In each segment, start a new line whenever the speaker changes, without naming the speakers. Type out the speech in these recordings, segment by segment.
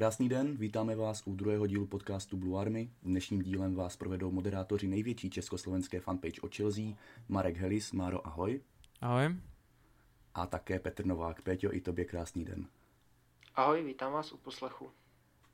Krásný den, vítáme vás u druhého dílu podcastu Blue Army. Dnešním dílem vás provedou moderátoři největší československé fanpage o Chelsea, Marek Helis, Máro, ahoj.
Ahoj.
A také Petr Novák. Péťo, i tobě krásný den.
Ahoj, vítám vás u poslechu.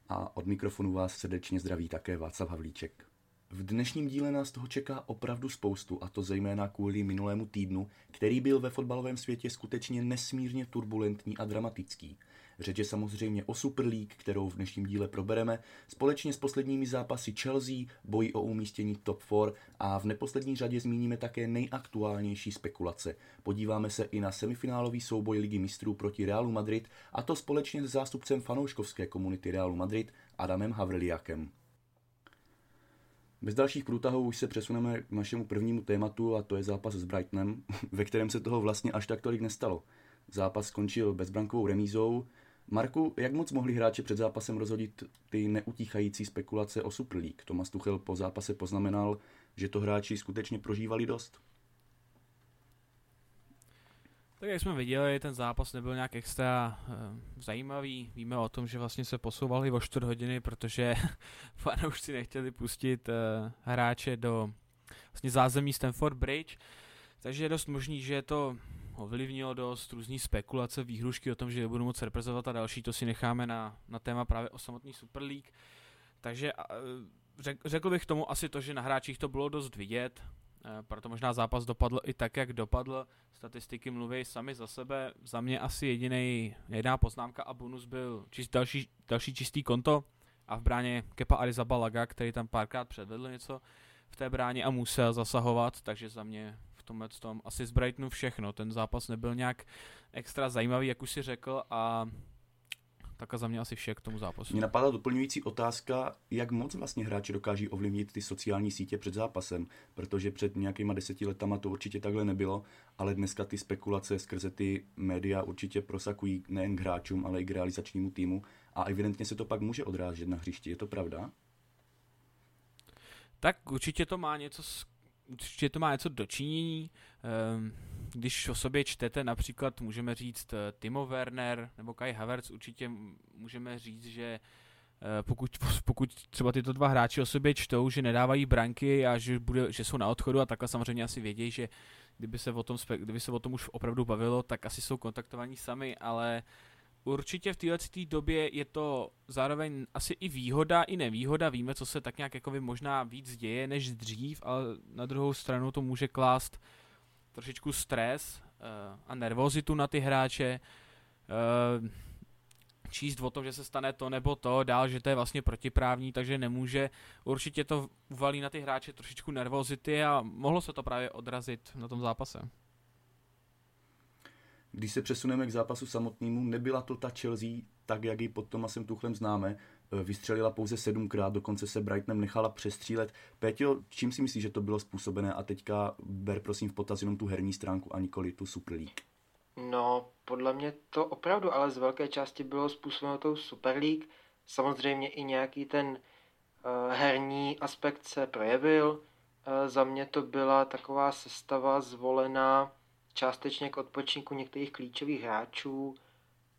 A od mikrofonu vás srdečně zdraví také Václav Havlíček. V dnešním díle nás toho čeká opravdu spoustu, a to zejména kvůli minulému týdnu, který byl ve fotbalovém světě skutečně nesmírně turbulentní a dramatický. Řeč je samozřejmě o Super League, kterou v dnešním díle probereme, společně s posledními zápasy Chelsea, boji o umístění top 4 a v neposlední řadě zmíníme také nejaktuálnější spekulace. Podíváme se i na semifinálový souboj Ligy mistrů proti Realu Madrid a to společně s zástupcem fanouškovské komunity Realu Madrid Adamem Havrliakem. Bez dalších průtahů už se přesuneme k našemu prvnímu tématu a to je zápas s Brightonem, ve kterém se toho vlastně až tak tolik nestalo. Zápas skončil bezbrankovou remízou. Marku, jak moc mohli hráči před zápasem rozhodit ty neutíchající spekulace o Super League? Tomas Tuchel po zápase poznamenal, že to hráči skutečně prožívali dost.
Tak jak jsme viděli, ten zápas nebyl nějak extra uh, zajímavý. Víme o tom, že vlastně se posouvali o 4 hodiny, protože fanoušci nechtěli pustit uh, hráče do vlastně zázemí Stanford Bridge. Takže je dost možný, že to ovlivnilo dost různý spekulace, výhrušky o tom, že budou moc reprezentovat a další, to si necháme na, na téma právě o samotný Super League. Takže řek, řekl bych tomu asi to, že na hráčích to bylo dost vidět, e, proto možná zápas dopadl i tak, jak dopadl. Statistiky mluví sami za sebe. Za mě asi jediný, jediná poznámka a bonus byl čist, další, další čistý konto a v bráně Kepa Arizabalaga, který tam párkrát předvedl něco v té bráně a musel zasahovat, takže za mě tomhle tom. Asi z Brightonu všechno. Ten zápas nebyl nějak extra zajímavý, jak už si řekl, a tak a za mě asi vše k tomu zápasu.
Mě napadla doplňující otázka, jak moc vlastně hráči dokáží ovlivnit ty sociální sítě před zápasem, protože před nějakýma deseti letama to určitě takhle nebylo, ale dneska ty spekulace skrze ty média určitě prosakují nejen k hráčům, ale i k realizačnímu týmu a evidentně se to pak může odrážet na hřišti, je to pravda?
Tak určitě to má něco s určitě to má něco dočinění. Ehm, když o sobě čtete například, můžeme říct eh, Timo Werner nebo Kai Havertz, určitě můžeme říct, že eh, pokud, pokud třeba tyto dva hráči o sobě čtou, že nedávají branky a že, bude, že jsou na odchodu a takhle samozřejmě asi vědějí, že kdyby se o tom, kdyby se o tom už opravdu bavilo, tak asi jsou kontaktovaní sami, ale uh, určitě v této době je to zároveň asi i výhoda, i nevýhoda. Víme, co se tak nějak jako možná víc děje než dřív, ale na druhou stranu to může klást trošičku stres uh, a nervozitu na ty hráče. Uh, číst o tom, že se stane to nebo to, dál, že to je vlastně protiprávní, takže nemůže. Určitě to uvalí na ty hráče trošičku nervozity a mohlo se to právě odrazit na tom zápase.
Když se přesuneme k zápasu samotnému, nebyla to ta Chelsea, tak jak ji pod Tomasem Tuchlem známe, e, vystřelila pouze sedmkrát, dokonce se Brightonem nechala přestřílet. Péťo, čím si myslíš, že to bylo způsobené? A teďka ber prosím v potaz jenom tu herní stránku a nikoli tu Super League.
No, podle mě to opravdu, ale z velké části bylo způsobeno tou Super League. Samozřejmě i nějaký ten uh, herní aspekt se projevil. Uh, za mě to byla taková sestava zvolená částečně k odpočinku některých klíčových hráčů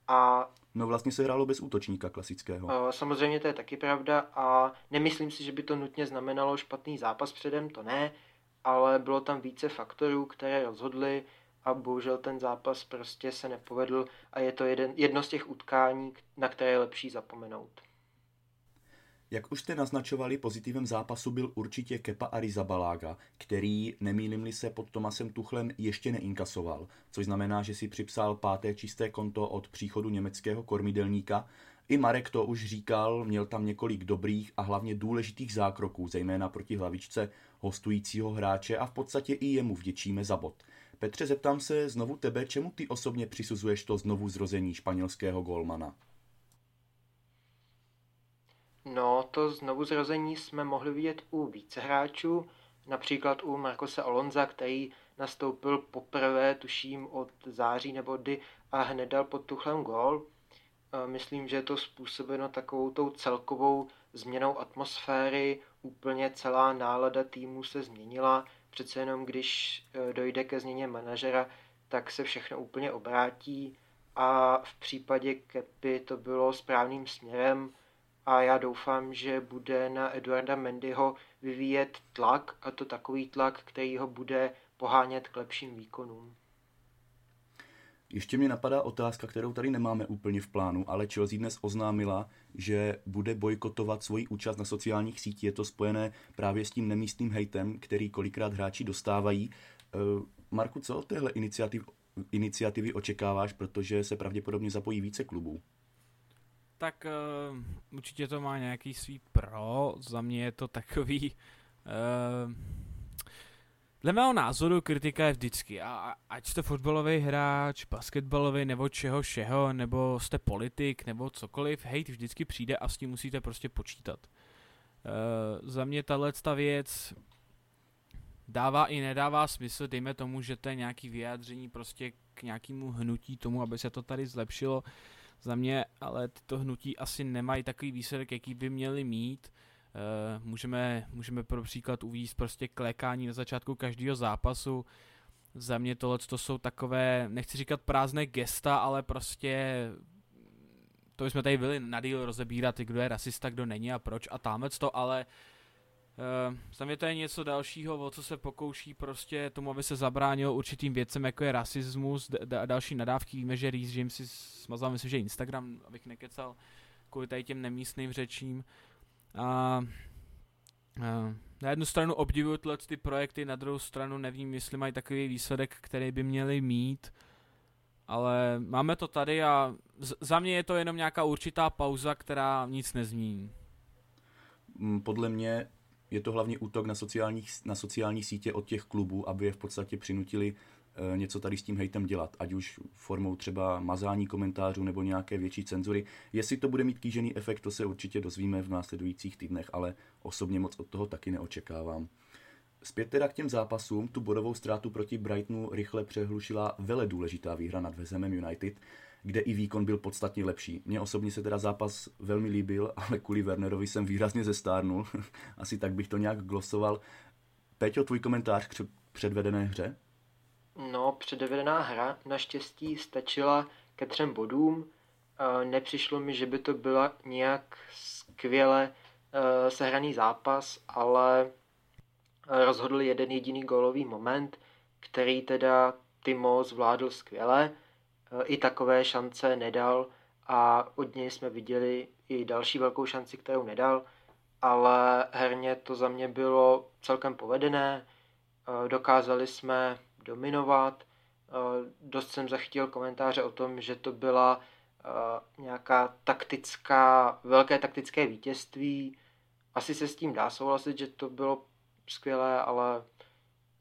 a
No vlastně se hrálo bez útočníka klasického.
Samozřejmě to je taky pravda a nemyslím si, že by to nutně znamenalo špatný zápas předem, to ne, ale bylo tam více faktorů, které rozhodly a bohužel ten zápas prostě se nepovedl a je to jeden, jedno z těch utkání, na které je lepší zapomenout.
Jak už jste naznačovali, pozitivem zápasu byl určitě Kepa Arrizabalaga, který, nemýlim se, pod Tomasem Tuchlem ještě neinkasoval, což znamená, že si připsal páté čisté konto od příchodu německého kormidelníka. I Marek to už říkal, měl tam několik dobrých a hlavně důležitých zákroků, zejména proti hlavičce hostujícího hráče a v podstatě i jemu vděčíme za bod. Petře, zeptám se znovu tebe, čemu ty osobně přisuzuješ to znovu zrození španělského golmana?
No, to znovu zrození jsme mohli vidět u více hráčů, například u Markose Alonza, který nastoupil poprvé, tuším, od září nebo kdy a hned dal pod Tuchlem gól. Myslím, že je to způsobeno takovou tou celkovou změnou atmosféry, úplně celá nálada týmu se změnila, přece jenom když e, dojde ke změně manažera, tak se všechno úplně obrátí. A v případě Kepy to bylo správným směrem a já doufám, že bude na Eduarda Mendyho vyvíjet tlak a to takový tlak, který ho bude pohánět k lepším výkonům.
Ještě mě napadá otázka, kterou tady nemáme úplně v plánu, ale Chelsea dnes oznámila, že bude bojkotovat svoji účast na sociálních sítích. Je to spojené právě s tím nemístným hejtem, který kolikrát hráči dostávají. Eh, Marku, co od téhle iniciativ, iniciativy očekáváš, protože se pravděpodobně zapojí více klubů?
Tak uh, určitě to má nějaký svý pro, za mě je to takový... Uh, Dle mého názoru kritika je vždycky, a, ať jste fotbalový hráč, basketbalový nebo čeho všeho, nebo jste politik, nebo cokoliv, hejt vždycky přijde a s tím musíte prostě počítat. Uh, za mě tahle ta věc dává i nedává smysl, dejme tomu, že to je nějaký vyjádření prostě k nějakému hnutí tomu, aby se to tady zlepšilo. Za mě ale tyto hnutí asi nemají takový výsledek, jaký by měli mít. Uh, můžeme, můžeme pro příklad uvíct prostě klékání na začátku každého zápasu. Za mě tohle to jsou takové, nechci říkat prázdné gesta, ale prostě to bychom tady byli na díl rozebírat, kdo je rasista, kdo není a proč a támec to, ale Uh, za mě to je něco dalšího, o co se pokouší prostě tomu, aby se zabránilo určitým věcem, jako je rasismus a další nadávky. Víme, že Reese James si smazal, myslím, že Instagram, abych nekecal, kvůli tady těm nemístným řečím. A uh, na jednu stranu obdivuju tyhle ty projekty, na druhou stranu nevím, jestli mají takový výsledek, který by měli mít. Ale máme to tady a z- za mě je to jenom nějaká určitá pauza, která nic nezmění.
Mm, podle mě je to hlavně útok na, sociálních, na sociální sítě od těch klubů, aby je v podstatě přinutili e, něco tady s tím hejtem dělat, ať už formou třeba mazání komentářů nebo nějaké větší cenzury. Jestli to bude mít kýžený efekt, to se určitě dozvíme v následujících týdnech, ale osobně moc od toho taky neočekávám. Zpět teda k těm zápasům, tu bodovou ztrátu proti Brightonu rychle přehlušila vele důležitá výhra nad Vezemem United, kde i výkon byl podstatně lepší. Mně osobně se teda zápas velmi líbil, ale kvůli Wernerovi jsem výrazně zestárnul. Asi tak bych to nějak glosoval. Peťo, tvůj komentář k předvedené hře?
No, předvedená hra naštěstí stačila ke třem bodům. Nepřišlo mi, že by to byla nějak skvěle e, sehraný zápas, ale rozhodl jeden jediný gólový moment, který teda Timo zvládl skvěle i takové šance nedal a od něj jsme viděli i další velkou šanci, kterou nedal, ale herně to za mě bylo celkem povedené, eh, dokázali jsme dominovat, eh, dost jsem zachytil komentáře o tom, že to byla eh, nějaká taktická, velké taktické vítězství. Asi se s tím dá souhlasit, že to bylo skvělé, ale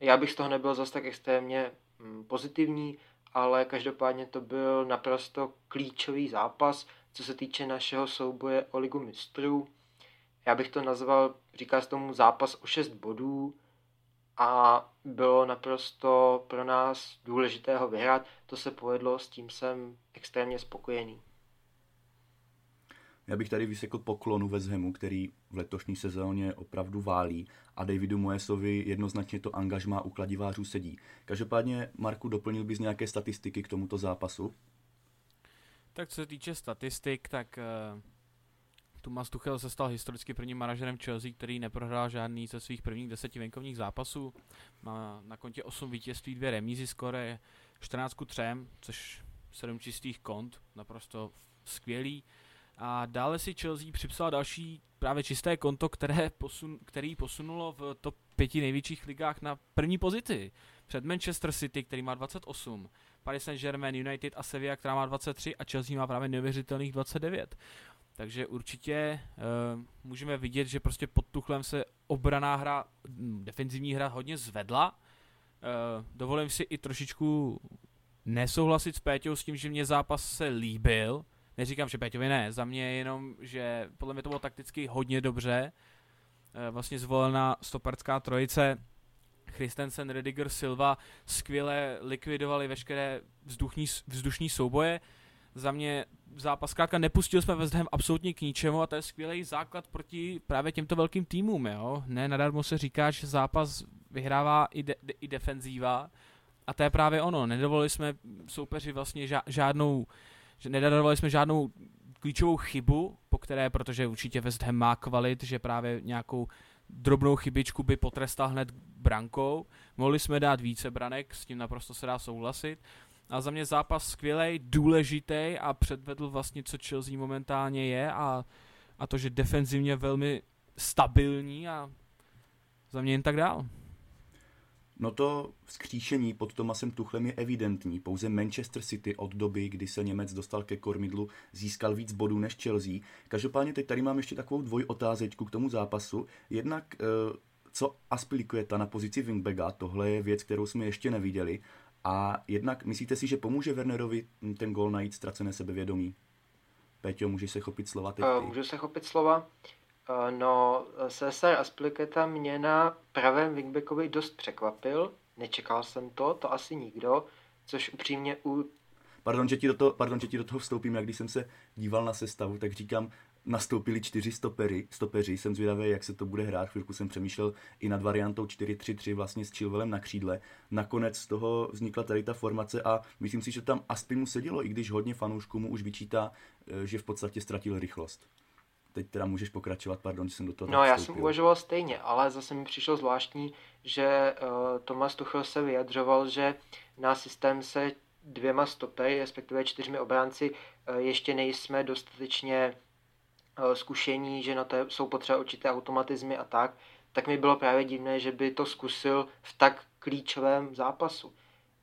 já bych z toho nebyl zase tak extrémně mm, pozitivní ale každopádně to byl naprosto klíčový zápas, co se týče našeho souboje o ligu mistrů. Já bych to nazval, říká se tomu zápas o 6 bodů a bylo naprosto pro nás důležité ho vyhrát. To se povedlo, s tím jsem extrémně spokojený.
Já bych tady vysekl poklonu West Hamu, který v letošní sezóně opravdu válí a Davidu Moesovi jednoznačně to angažmá u kladivářů sedí. Každopádně, Marku, doplnil bys nějaké statistiky k tomuto zápasu?
Tak co se týče statistik, tak uh, Thomas Tuchel se stal historicky prvním manažerem Chelsea, který neprohrál žádný ze svých prvních deseti venkovních zápasů. Má na kontě 8 vítězství, dvě remízy, skore 14 k 3, což 7 čistých kont, naprosto skvělý. A dále si Chelsea připsal další právě čisté konto, které posun, který posunulo v top pěti největších ligách na první pozici. Před Manchester City, který má 28, Paris Saint-Germain, United a Sevilla, která má 23 a Chelsea má právě neuvěřitelných 29. Takže určitě uh, můžeme vidět, že prostě pod Tuchlem se obraná hra, hm, defenzivní hra hodně zvedla. Uh, dovolím si i trošičku nesouhlasit s Péťou s tím, že mě zápas se líbil, Neříkám, že Peťovi ne, za mě jenom, že podle mě to bylo takticky hodně dobře. Eh, vlastně zvolená stoparská trojice Christensen, Rediger, Silva skvěle likvidovali veškeré vzduchní, vzdušní souboje. Za mě zápas zkrátka nepustil jsme West Ham absolutně k ničemu a to je skvělý základ proti právě těmto velkým týmům. Jo? Ne nadarmo se říká, že zápas vyhrává i, de, i defenzíva a to je právě ono, nedovolili jsme soupeři vlastně žádnou, že nedarovali jsme žádnou klíčovou chybu, po které, protože určitě West Ham má kvalit, že právě nějakou drobnou chybičku by potrestal hned brankou. Mohli jsme dát více branek, s tím naprosto se dá souhlasit. A za mě zápas skvělý, důležitý a předvedl vlastně, co Chelsea momentálně je a, a to, že defenzivně velmi stabilní a za mě jen tak dál.
No to vzkříšení pod Tomasem Tuchlem je evidentní. Pouze Manchester City od doby, kdy se Němec dostal ke kormidlu, získal víc bodů než Chelsea. Každopádně teď tady mám ještě takovou dvojotázečku k tomu zápasu. Jednak, eh, co ta na pozici wingbacka, tohle je věc, kterou jsme ještě neviděli. A jednak, myslíte si, že pomůže Wernerovi ten gol najít ztracené sebevědomí? Péťo, můžeš se chopit slova teď?
Uh, můžu se chopit slova. Uh, no, Cesar Aspliketa mě na pravém wingbackovi dost překvapil. Nečekal jsem to, to asi nikdo, což upřímně u...
Pardon, že ti do toho, pardon, že ti do toho vstoupím, jak když jsem se díval na sestavu, tak říkám, nastoupili čtyři stopery, stopeři, jsem zvědavý, jak se to bude hrát, chvilku jsem přemýšlel i nad variantou 4-3-3 vlastně s Chilwellem na křídle. Nakonec z toho vznikla tady ta formace a myslím si, že tam aspoň mu sedělo, i když hodně fanoušků mu už vyčítá, eh, že v podstatě ztratil rychlost. Teď teda můžeš pokračovat, pardon, že jsem do toho
No já jsem uvažoval stejně, ale zase mi přišlo zvláštní, že uh, Tomas Tuchel se vyjadřoval, že na systém se dvěma stopy, respektive čtyřmi obránci, uh, ještě nejsme dostatečně uh, zkušení, že na to jsou potřeba určité automatizmy a tak, tak mi bylo právě divné, že by to zkusil v tak klíčovém zápasu.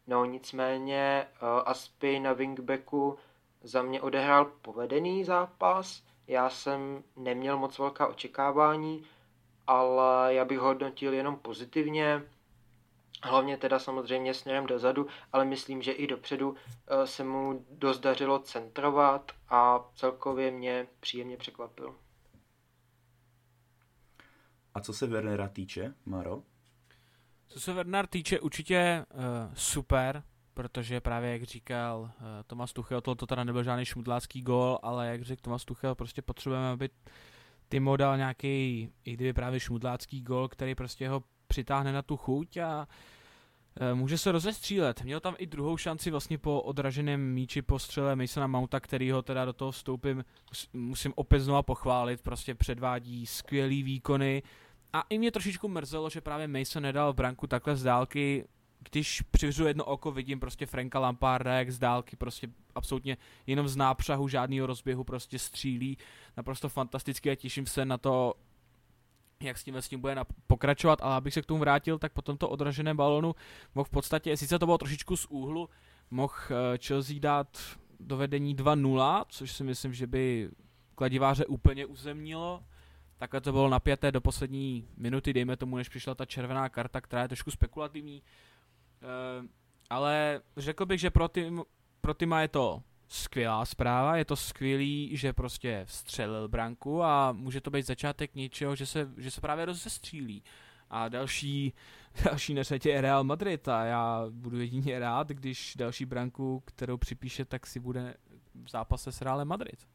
No nicméně uh, Aspi na wingbacku za mě odehrál povedený zápas, já jsem neměl moc velká očekávání, ale já bych hodnotil jenom pozitivně, hlavně teda samozřejmě směrem dozadu, ale myslím, že i dopředu eh, se mu dost dařilo centrovat a celkově mě příjemně překvapil.
A co se Wernera týče, Maro?
Co se Werner týče, určitě uh, super, protože právě jak říkal uh, Tomas Tuchel, to, to teda nebyl žádný šmudlácký gol, ale jak řekl Tomas Tuchel, prostě potřebujeme, aby Timo dal nějaký, i kdyby právě šmudlácký gol, který prostě ho přitáhne na tu chuť a uh, může se rozestřílet. Měl tam i druhou šanci vlastně po odraženém míči po střele Masona Mounta, který ho teda do toho vstoupím, musím opět znova pochválit, prostě předvádí skvělý výkony, a i mě trošičku mrzelo, že právě Mason nedal branku takhle z dálky, když přivřu jedno oko, vidím prostě Franka Lamparda, jak z dálky prostě absolutně jenom z nápřahu žádného rozběhu prostě střílí. Naprosto fantasticky a těším se na to, jak s tím s tím bude pokračovat, ale abych se k tomu vrátil, tak po tomto odraženém balonu mohl v podstatě, sice to bylo trošičku z úhlu, mohl eh, Chelsea dát do vedení 2-0, což si myslím, že by kladiváře úplně uzemnilo, Takhle to bylo napjaté do poslední minuty, dejme tomu, než přišla ta červená karta, která je trošku spekulativní. E, ale řekl bych, že pro, tým, pro týma je to skvělá zpráva, je to skvělý, že prostě vstřelil branku a může to být začátek něčeho, že se, že se právě rozestřílí. A další, další na řadě je Real Madrid a já budu jedině rád, když další branku, kterou připíše, tak si bude v zápase s Realem Madrid.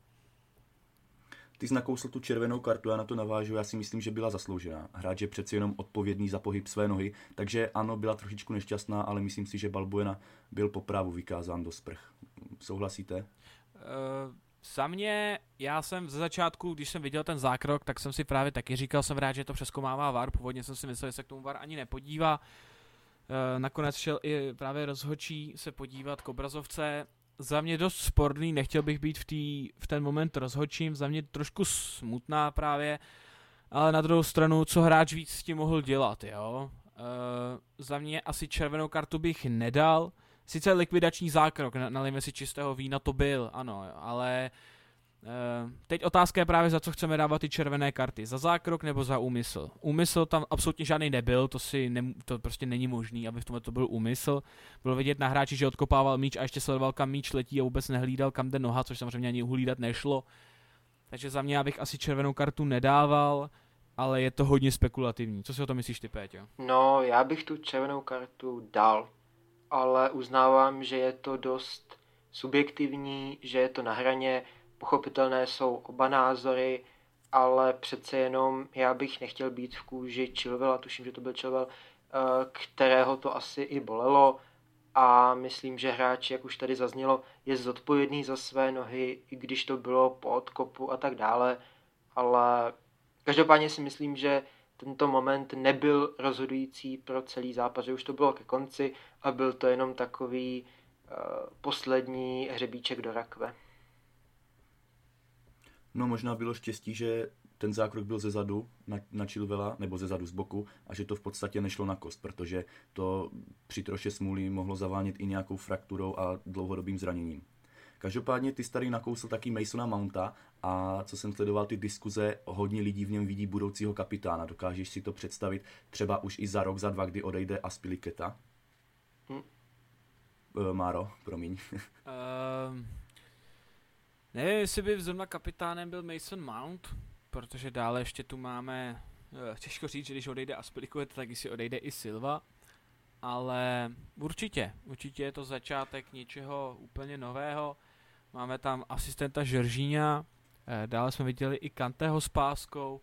Ty jsi nakousl tu červenou kartu, já na to navážu, já si myslím, že byla zasloužená. Hráč je přeci jenom odpovědný za pohyb své nohy, takže ano, byla trošičku nešťastná, ale myslím si, že Balbuena byl po právu vykázán do sprch. Souhlasíte? Uh,
za mě, já jsem ze začátku, když jsem viděl ten zákrok, tak jsem si právě taky říkal, jsem rád, že to přeskomává VAR, původně jsem si myslel, že se k tomu VAR ani nepodívá. Uh, nakonec šel i právě rozhočí se podívat k obrazovce, za mě dost sporný, nechtěl bych být v, tý, v ten moment rozhodčím, za mě trošku smutná právě, ale na druhou stranu, co hráč víc s tím mohl dělat, jo. Uh, za mě asi červenou kartu bych nedal, sice likvidační zákrok, nalijeme si čistého vína, to byl, ano, ale teď otázka je právě, za co chceme dávat ty červené karty. Za zákrok nebo za úmysl. Úmysl tam absolutně žádný nebyl, to, si ne, to prostě není možný, aby v tomhle to byl úmysl. Bylo vidět na hráči, že odkopával míč a ještě sledoval, kam míč letí a vůbec nehlídal, kam jde noha, což samozřejmě ani uhlídat nešlo. Takže za mě já bych asi červenou kartu nedával, ale je to hodně spekulativní. Co si o to myslíš ty, Péťo?
No, já bych tu červenou kartu dal, ale uznávám, že je to dost subjektivní, že je to na hraně, Pochopitelné jsou oba názory, ale přece jenom já bych nechtěl být v kůži Chilwella, tuším, že to byl Chilwell, eh, kterého to asi i bolelo a myslím, že hráč, jak už tady zaznělo, je zodpovědný za své nohy, i když to bylo po odkopu a tak dále, ale každopádně si myslím, že tento moment nebyl rozhodující pro celý zápas, že už to bylo ke konci a byl to jenom takový uh, poslední hřebíček do rakve.
No možná bylo štěstí, že ten zákrok byl ze zadu na, na Chilvela, nebo ze zadu z boku a že to v podstatě nešlo na kost, protože to při troše smůly mohlo zavánět i nějakou frakturou a dlouhodobým zraněním. Každopádně ty starý nakousl taky Masona Mounta a co jsem sledoval ty diskuze, hodně lidí v něm vidí budoucího kapitána. Dokážeš si to představit třeba už i za rok, za dva, kdy odejde Aspiliketa? Hm. Uh, Máro, promiň. uh,
nevím, jestli by zrovna kapitánem byl Mason Mount, protože dále ještě tu máme, uh, těžko říct, že když odejde Aspiliketa, tak si odejde i Silva. Ale určitě, určitě je to začátek něčeho úplně nového. Máme tam asistenta Žeržíňa, eh, dále jsme viděli i Kanteho s páskou,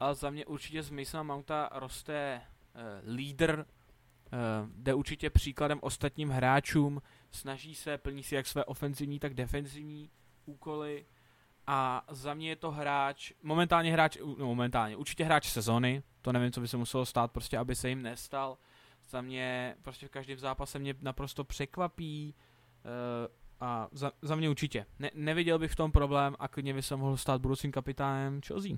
a za mě určitě z Masona Mounta roste eh, lídr, eh, jde určitě příkladem ostatním hráčům, snaží se, plní si jak své ofenzivní, tak defenzivní úkoly a za mě je to hráč, momentálně hráč, no momentálně, určitě hráč sezony, to nevím, co by se muselo stát, prostě aby se jim nestal, za mě, prostě v každém zápase mě naprosto překvapí uh, a za, za mě určitě. Ne, neviděl bych v tom problém a klidně by se mohl stát budoucím kapitánem Chelsea.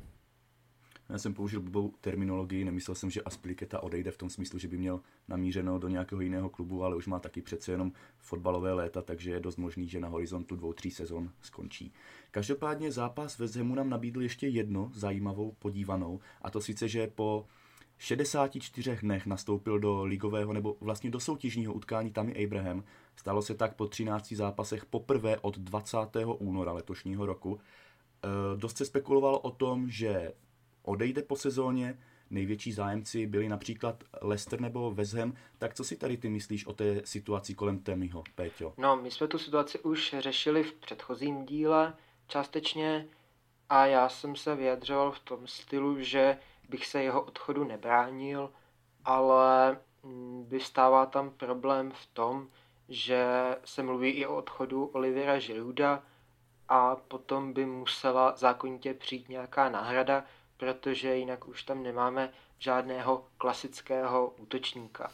Já jsem použil blbou terminologii, nemyslel jsem, že Aspliketa odejde v tom smyslu, že by měl namířeno do nějakého jiného klubu, ale už má taky přece jenom fotbalové léta, takže je dost možný, že na horizontu dvou, tří sezon skončí. Každopádně zápas ve Zemu nám nabídl ještě jedno zajímavou podívanou, a to sice, že po 64 dnech nastoupil do ligového nebo vlastně do soutěžního utkání Tammy Abraham. Stalo se tak po 13 zápasech poprvé od 20. února letošního roku. E, dost se spekulovalo o tom, že odejde po sezóně, největší zájemci byli například Leicester nebo West Ham. Tak co si tady ty myslíš o té situaci kolem Temiho, Péťo?
No, my jsme tu situaci už řešili v předchozím díle částečně a já jsem se vyjadřoval v tom stylu, že bych se jeho odchodu nebránil, ale mm, vystává tam problém v tom, že se mluví i o odchodu Olivera Žiruda a potom by musela zákonitě přijít nějaká náhrada, protože jinak už tam nemáme žádného klasického útočníka.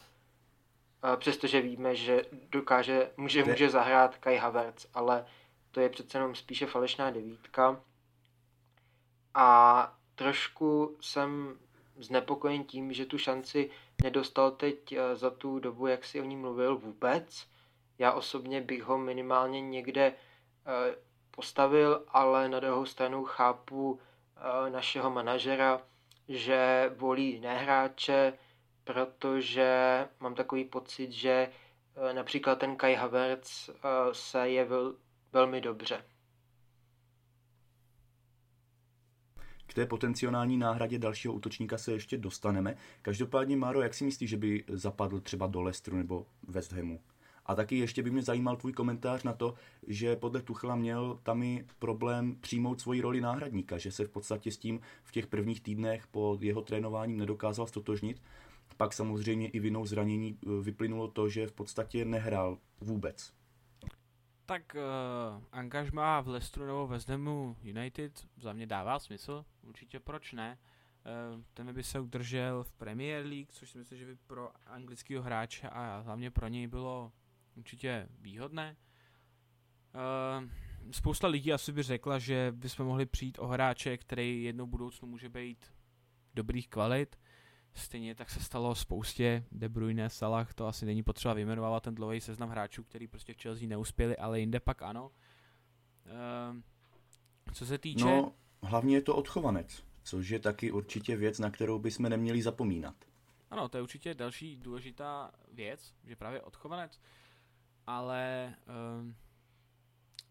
Přestože víme, že dokáže, může, může zahrát Kai Havertz, ale to je přece jenom spíše falešná devítka. A trošku jsem znepokojen tím, že tu šanci nedostal teď eh, za tu dobu, jak si o ní mluvil, vůbec. Já osobně bych ho minimálně někde eh, postavil, ale na druhou stranu chápu našeho manažera, že volí jiné hráče, protože mám takový pocit, že například ten Kai Havertz se jevil velmi dobře.
K té potenciální náhradě dalšího útočníka se ještě dostaneme. Každopádně, Máro, jak si myslíš, že by zapadl třeba do Leicesteru nebo West Hamu? A taky ještě by mě zajímal tvůj komentář na to, že podle Tuchla měl tam i problém přijmout svoji roli náhradníka, že se v podstatě s tím v těch prvních týdnech po jeho trénováním nedokázal stotožnit. Pak samozřejmě i vinou zranění eh, vyplynulo to, že v podstatě nehrál vůbec
tak uh, angažma v Leicesteru nebo West Hamu United za mě dává smysl, určitě proč ne. Uh, ten by se udržel v Premier League, což si myslím, že by pro anglického hráče a hlavně pro něj bylo určitě výhodné. Uh, spousta lidí asi by řekla, že bychom mohli přijít o hráče, který jednou budoucnu může být dobrých kvalit, Stejně tak se stalo spoustě De Bruyne, Salah, to asi není potřeba vyjmenovávat ten dlouhý seznam hráčů, který prostě v Chelsea neuspěli, ale jinde pak ano. Ehm, co se týče...
No, hlavně je to odchovanec, což je taky určitě věc, na kterou bychom neměli zapomínat.
Ano, to je určitě další důležitá věc, že právě odchovanec, ale um,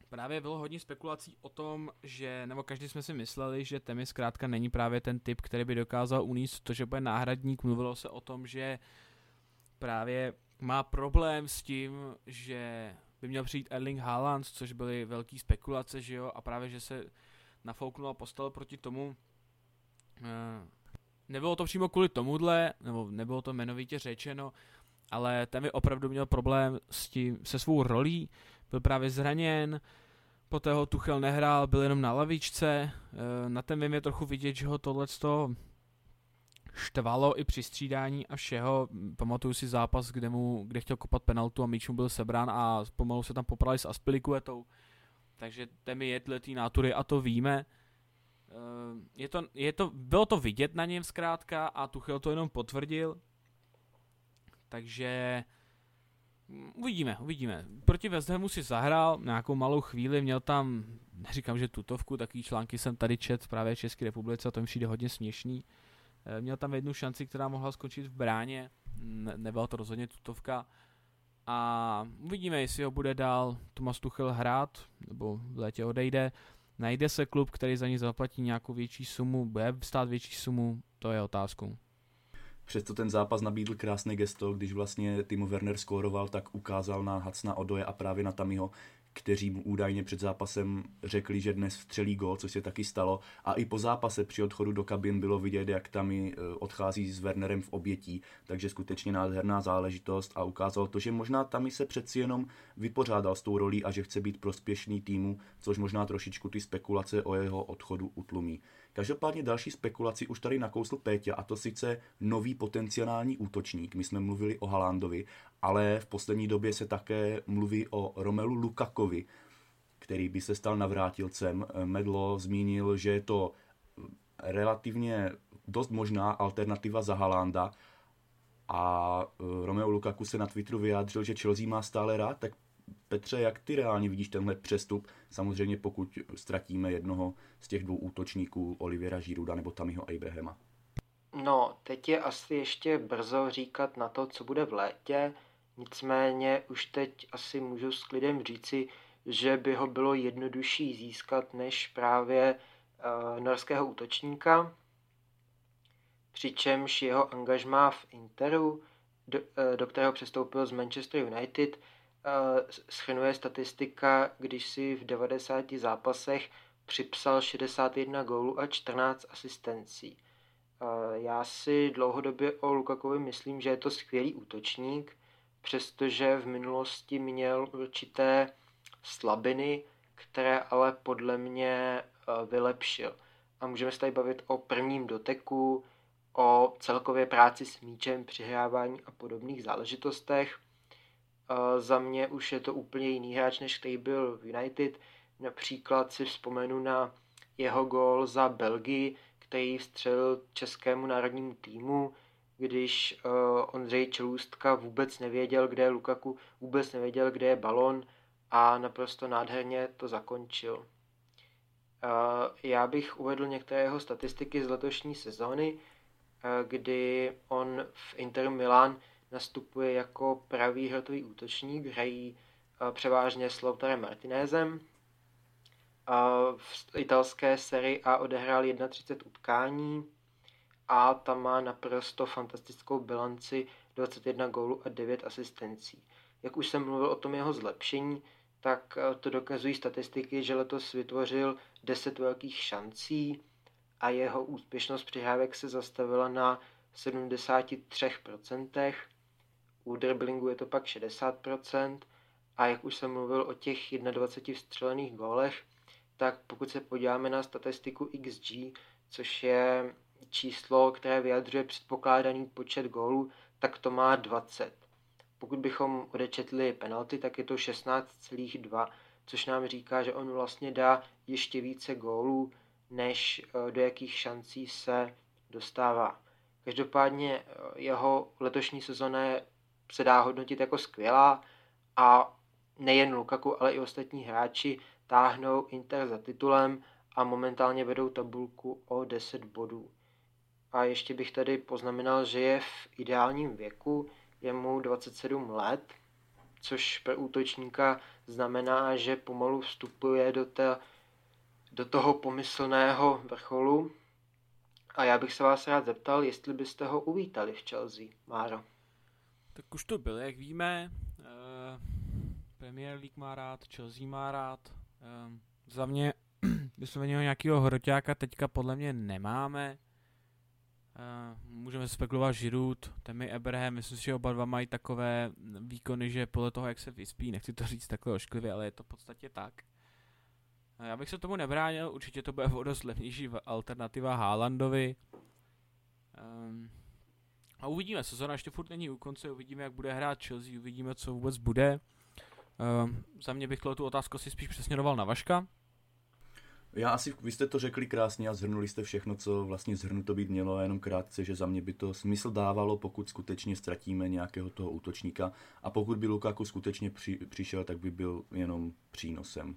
právě bylo hodně spekulací o tom, že, nebo každý jsme si mysleli, že Temi zkrátka není právě ten typ, který by dokázal uníst to, že bude náhradník. Mluvilo se o tom, že právě má problém s tím, že by měl přijít Erling Haaland, což byly velké spekulace, že jo, a právě, že se nafouknul a postavil proti tomu. Eh, nebylo to přímo kvůli tomuhle, nebo nebylo to jmenovitě řečeno, ale ten mi opravdu měl problém s tím, se svou rolí, byl právě zraněn, poté ho Tuchel nehrál, byl jenom na lavičce, eh, na ten mě trochu vidět, že ho tohle štvalo i při střídání a všeho. Pamatuju si zápas, kde, mu, kde chtěl kopat penaltu a míč mu byl sebrán a pomalu se tam poprali s Aspilikuetou. Takže ten je tý nátury a to víme. Eh, je to, je to, bylo to vidět na něm zkrátka a Tuchel to jenom potvrdil. Takže uvidíme, uvidíme. Proti West Hamu si zahrál nějakou malou chvíli, měl tam, neříkám, že tutovku, takový články jsem tady čet právě v České republice a to mi přijde hodně směšný. Eh, měl tam jednu šanci, která mohla skončit v bráně, ne, nebyla to rozhodně tutovka. A uvidíme, jestli ho bude dál Tomas Tuchel hrát, nebo v létě odejde. Najde se klub, který za ní zaplatí nějakou větší sumu, bude stát větší sumu, to je otázkou.
Přesto ten zápas nabídl krásné gesto, když vlastně Timo Werner skóroval, tak ukázal na Hacna Odoje a právě na Tamiho, kteří mu údajně před zápasem řekli, že dnes vstřelí gol, což se taky stalo. A i po zápase při odchodu do kabin bylo vidět, jak tam eh, odchází s Wernerem v obětí, takže skutečně nádherná záležitost a ukázalo to, že možná tam se přeci jenom vypořádal s tou rolí a že chce být prospěšný týmu, což možná trošičku ty spekulace o jeho odchodu utlumí. Každopádně další spekulaci už tady nakousl Péťa a to sice nový potenciální útočník. My jsme mluvili o Halandovi, ale v poslední době se také mluví o Romelu Lukakovi, který by se stal navrátilcem. Medlo zmínil, že je to relativně dost možná alternativa za Halanda a e, Romeo Lukaku se na Twitteru vyjádřil, že Chelsea má stále rád, tak Petře, jak ty reálně vidíš tenhle přestup? Samozřejmě pokud ztratíme jednoho z těch dvou útočníků, Olivera Žiruda nebo Tamiho Abrahama.
No, teď je asi ještě brzo říkat na to, co bude v létě, nicméně už teď asi můžu s klidem říci, že by ho bylo jednodušší získat než právě uh, norského útočníka, přičemž jeho angažmá v Interu, do, uh, do kterého přestoupil z Manchester United, schrnuje statistika, když si v 90 zápasech připsal 61 gólů a 14 asistencí. Já si dlouhodobě o Lukakovi myslím, že je to skvělý útočník, přestože v minulosti měl určité slabiny, které ale podle mě vylepšil. A můžeme se tady bavit o prvním doteku, o celkově práci s míčem, přihrávání a podobných záležitostech – za mě už je to úplně jiný hráč, než který byl v United. Například si vzpomenu na jeho gól za Belgii, který vstřelil českému národnímu týmu, když uh, Ondřej Čelůstka vůbec nevěděl, kde je Lukaku, vůbec nevěděl, kde je balon a naprosto nádherně to zakončil. Uh, já bych uvedl některé jeho statistiky z letošní sezóny, uh, kdy on v Inter Milan nastupuje jako pravý hrotový útočník, hrají eh, převážně s Lautarem Martinezem. V italské sérii A odehrál 31 utkání a tam má naprosto fantastickou bilanci 21 gólů a 9 asistencí. Jak už jsem mluvil o tom jeho zlepšení, tak eh, to dokazují statistiky, že letos vytvořil 10 velkých šancí a jeho úspěšnost přihrávek se zastavila na 73%. U driblingu je to pak 60% a jak už jsem mluvil o těch 21 vstřelených gólech, tak pokud se podíváme na statistiku XG, což je číslo, které vyjadřuje předpokládaný počet gólů, tak to má 20. Pokud bychom odečetli penalty, tak je to 16,2, což nám říká, že on vlastně dá ještě více gólů, než eh, do jakých šancí se dostává. Každopádně eh, jeho letošní sezona je se dá hodnotit jako skvělá a nejen Lukaku, ale i ostatní hráči táhnou Inter za titulem a momentálně vedou tabulku o 10 bodů. A ještě bych tady poznamenal, že je v ideálním věku, je mu 27 let, což pro útočníka znamená, že pomalu vstupuje do, té, do toho pomyslného vrcholu. A já bych se vás rád zeptal, jestli byste ho uvítali v Chelsea, Máro.
Tak už to byl, jak víme. Uh, Premier League má rád, Chelsea má rád. Uh, za mě vysloveně nějakého hroťáka teďka podle mě nemáme. můžeme spekulovat Žirut, Temi Abraham, myslím si, že oba dva mají takové výkony, že podle toho, jak se vyspí, nechci to říct takhle ošklivě, ale je to v podstatě tak. Já bych se tomu nebránil, určitě to bude dost levnější alternativa Haalandovi. Um, a uvidíme, sezona ještě furt není u konce, uvidíme, jak bude hrát Chelsea, uvidíme, co vůbec bude. Um, za mě bych tu otázku si spíš přesměroval na Vaška.
Já asi, vy jste to řekli krásně a zhrnuli jste všechno, co vlastně zhrnuto být mělo, a jenom krátce, že za mě by to smysl dávalo, pokud skutečně ztratíme nějakého toho útočníka a pokud by Lukaku skutečně při, přišel, tak by byl jenom přínosem.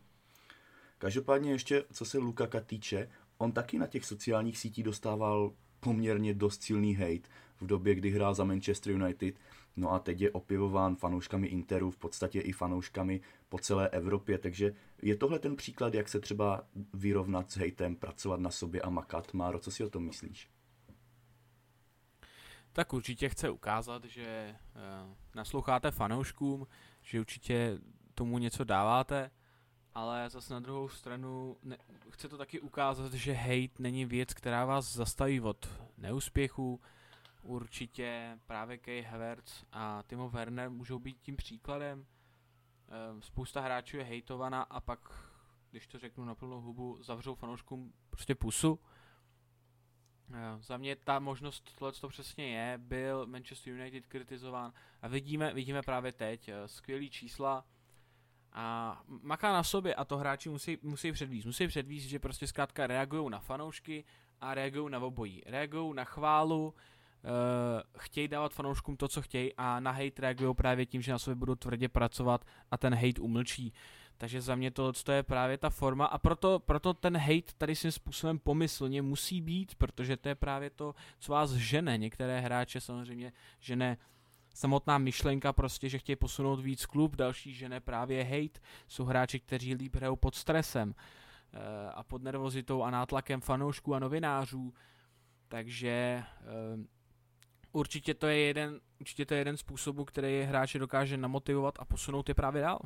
Každopádně ještě, co se Lukaka týče, on taky na těch sociálních sítích dostával poměrně dost silný hate v době, kdy hrál za Manchester United. No a teď je opěvován fanouškami Interu, v podstatě i fanouškami po celé Evropě, takže je tohle ten příklad, jak se třeba vyrovnat s hejtem, pracovat na sobě a makat. Máro, co si o tom myslíš?
Tak určitě chce ukázat, že uh, nasloucháte fanouškům, že určitě tomu něco dáváte, ale zase na druhou stranu ne, chce to taky ukázat, že hate není věc, která vás zastaví od neúspěchu. Určitě právě Kay Havertz a Timo Werner můžou být tím příkladem. Ehm, spousta hráčů je hejtovaná a pak, když to řeknu na plnou hubu, zavřou fanouškům prostě pusu. Ehm, za mě ta možnost, tohle to přesně je, byl Manchester United kritizován a vidíme, vidíme právě teď eh, skvělý čísla, a maká na sobě a to hráči musí, musí předvíst. Musí předvíst, že prostě zkrátka reagují na fanoušky a reagují na obojí. Reagují na chválu, uh, chtějí dávat fanouškům to, co chtějí a na hate reagují právě tím, že na sobě budou tvrdě pracovat a ten hate umlčí. Takže za mě to, to je právě ta forma a proto, proto ten hate tady svým způsobem pomyslně musí být, protože to je právě to, co vás žene. Některé hráče samozřejmě žene samotná myšlenka prostě, že chtějí posunout víc klub, další, že ne právě hate, jsou hráči, kteří líp hrajou pod stresem eh, a pod nervozitou a nátlakem fanoušků a novinářů, takže eh, určitě to je jeden, určitě to je jeden způsobů, který hráče dokáže namotivovat a posunout je právě dál.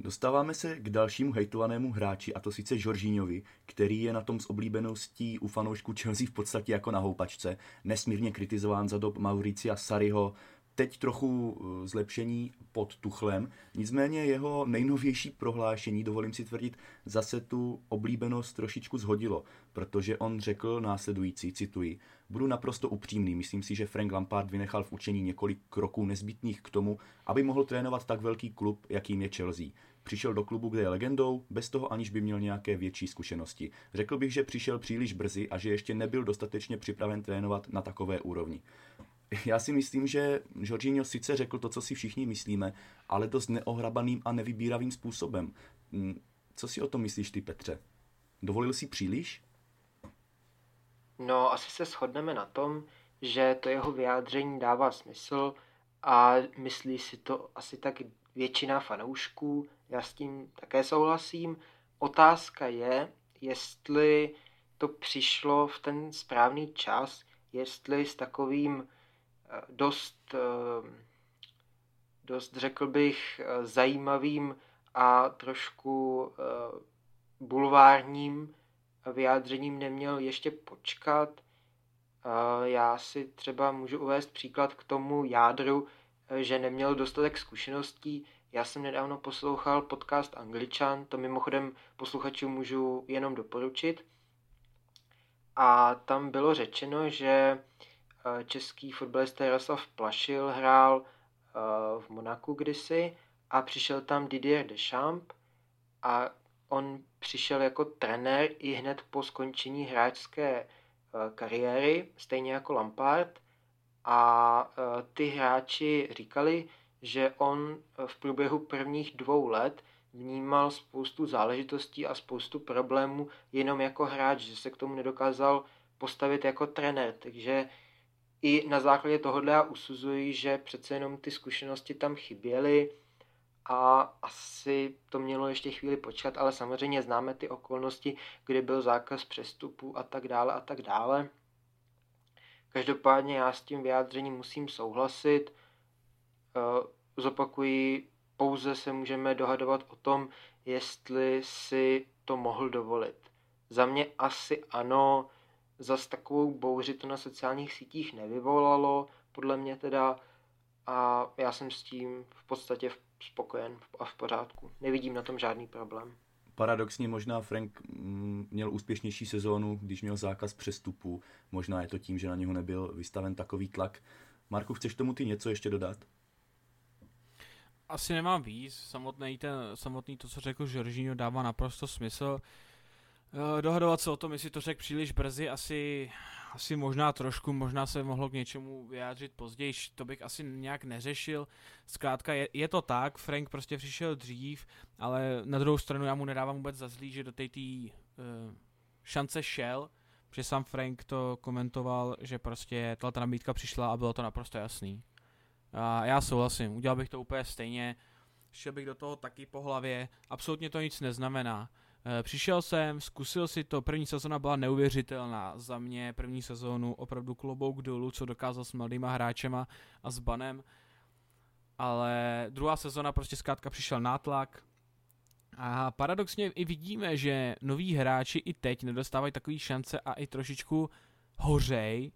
Dostáváme se k dalšímu hejtovanému hráči, a to sice Jorginhovi, který je na tom s oblíbeností u fanoušků Chelsea v podstatě jako na houpačce, nesmírně kritizován za dob Mauricia Sariho, teď trochu eh, zlepšení pod Tuchlem, nicméně jeho nejnovější prohlášení, dovolím si tvrdit, zase tu oblíbenost trošičku zhodilo, protože on řekl následující, cituji, budu naprosto upřímný, myslím si, že Frank Lampard vynechal v učení několik kroků nezbytných k tomu, aby mohl trénovat tak velký klub, jakým je Chelsea. Přišel do klubu, kde je legendou, bez toho aniž by měl nějaké větší zkušenosti. Řekl bych, že přišel příliš brzy a že ještě nebyl dostatečně připraven trénovat na takové úrovni já si myslím, že Jorginho sice řekl to, co si všichni myslíme, ale dost neohrabaným a nevybíravým způsobem. Hm, co si o tom myslíš ty, Petře? Dovolil si příliš?
No, asi se shodneme na tom, že to jeho vyjádření dává smysl a myslí si to asi tak většina fanoušků. Já s tím také souhlasím. Otázka je, jestli to přišlo v ten správný čas, jestli s takovým dost, eh, dost řekl bych, eh, zajímavým a trošku eh, bulvárním vyjádřením neměl ještě počkat. Já si třeba můžu uvést příklad k tomu jádru, že neměl dostatek zkušeností. Já jsem nedávno poslouchal podcast Angličan, to mimochodem posluchačům můžu jenom doporučit. A tam bylo řečeno, že český fotbalista Jaroslav Plašil hrál v Monaku kdysi a přišel tam Didier Deschamps a on přišel jako trenér i hned po skončení hráčské kariéry, stejně jako Lampard. A ty hráči říkali, že on v průběhu prvních dvou let vnímal spoustu záležitostí a spoustu problémů jenom jako hráč, že se k tomu nedokázal postavit jako trenér, takže i na základě tohohle já usuzuji, že přece jenom ty zkušenosti tam chyběly a asi to mělo ještě chvíli počkat, ale samozřejmě známe ty okolnosti, kdy byl zákaz přestupu a tak dále a tak dále. Každopádně já s tím vyjádřením musím souhlasit. Eh, zopakuji, pouze se můžeme dohadovat o tom, jestli si to mohl dovolit. Za mě asi ano, zas takovou bouři to na sociálních sítích nevyvolalo, podle mě teda, a já jsem s tím v podstatě spokojen a v pořádku. Nevidím na tom žádný problém.
Paradoxně možná Frank mm, měl úspěšnější sezónu, když měl zákaz přestupu. Možná je to tím, že na něho nebyl vystaven takový tlak. Marku, chceš tomu ty něco ještě dodat?
Asi nemám víc. Samotný, ten, samotný to, co řekl Žoržíňo, dává naprosto smysl. Eh, dohadovat se o tom, jestli to řekl příliš brzy, asi, asi možná trošku, možná se mohlo k něčemu vyjádřit později, to bych asi nějak neřešil. Zkrátka je, je to tak, Frank prostě přišel dřív, ale na druhou stranu já mu nedávám vůbec za zlý, že do té uh, šance šel, protože sám Frank to komentoval, že prostě ta nabídka přišla a bylo to naprosto jasný. A já souhlasím, udělal bych to úplně stejně, šel bych do toho taky po hlavě, absolutně to nic neznamená. Eh, přišel jsem, zkusil si to, první sezona byla neuvěřitelná, za mě první sezónu opravdu klobouk dolů, co dokázal s mladýma hráčema a s banem, ale druhá sezona prostě zkrátka přišel nátlak. A paradoxně i vidíme, že noví hráči i teď nedostávají takové šance a i trošičku hořej,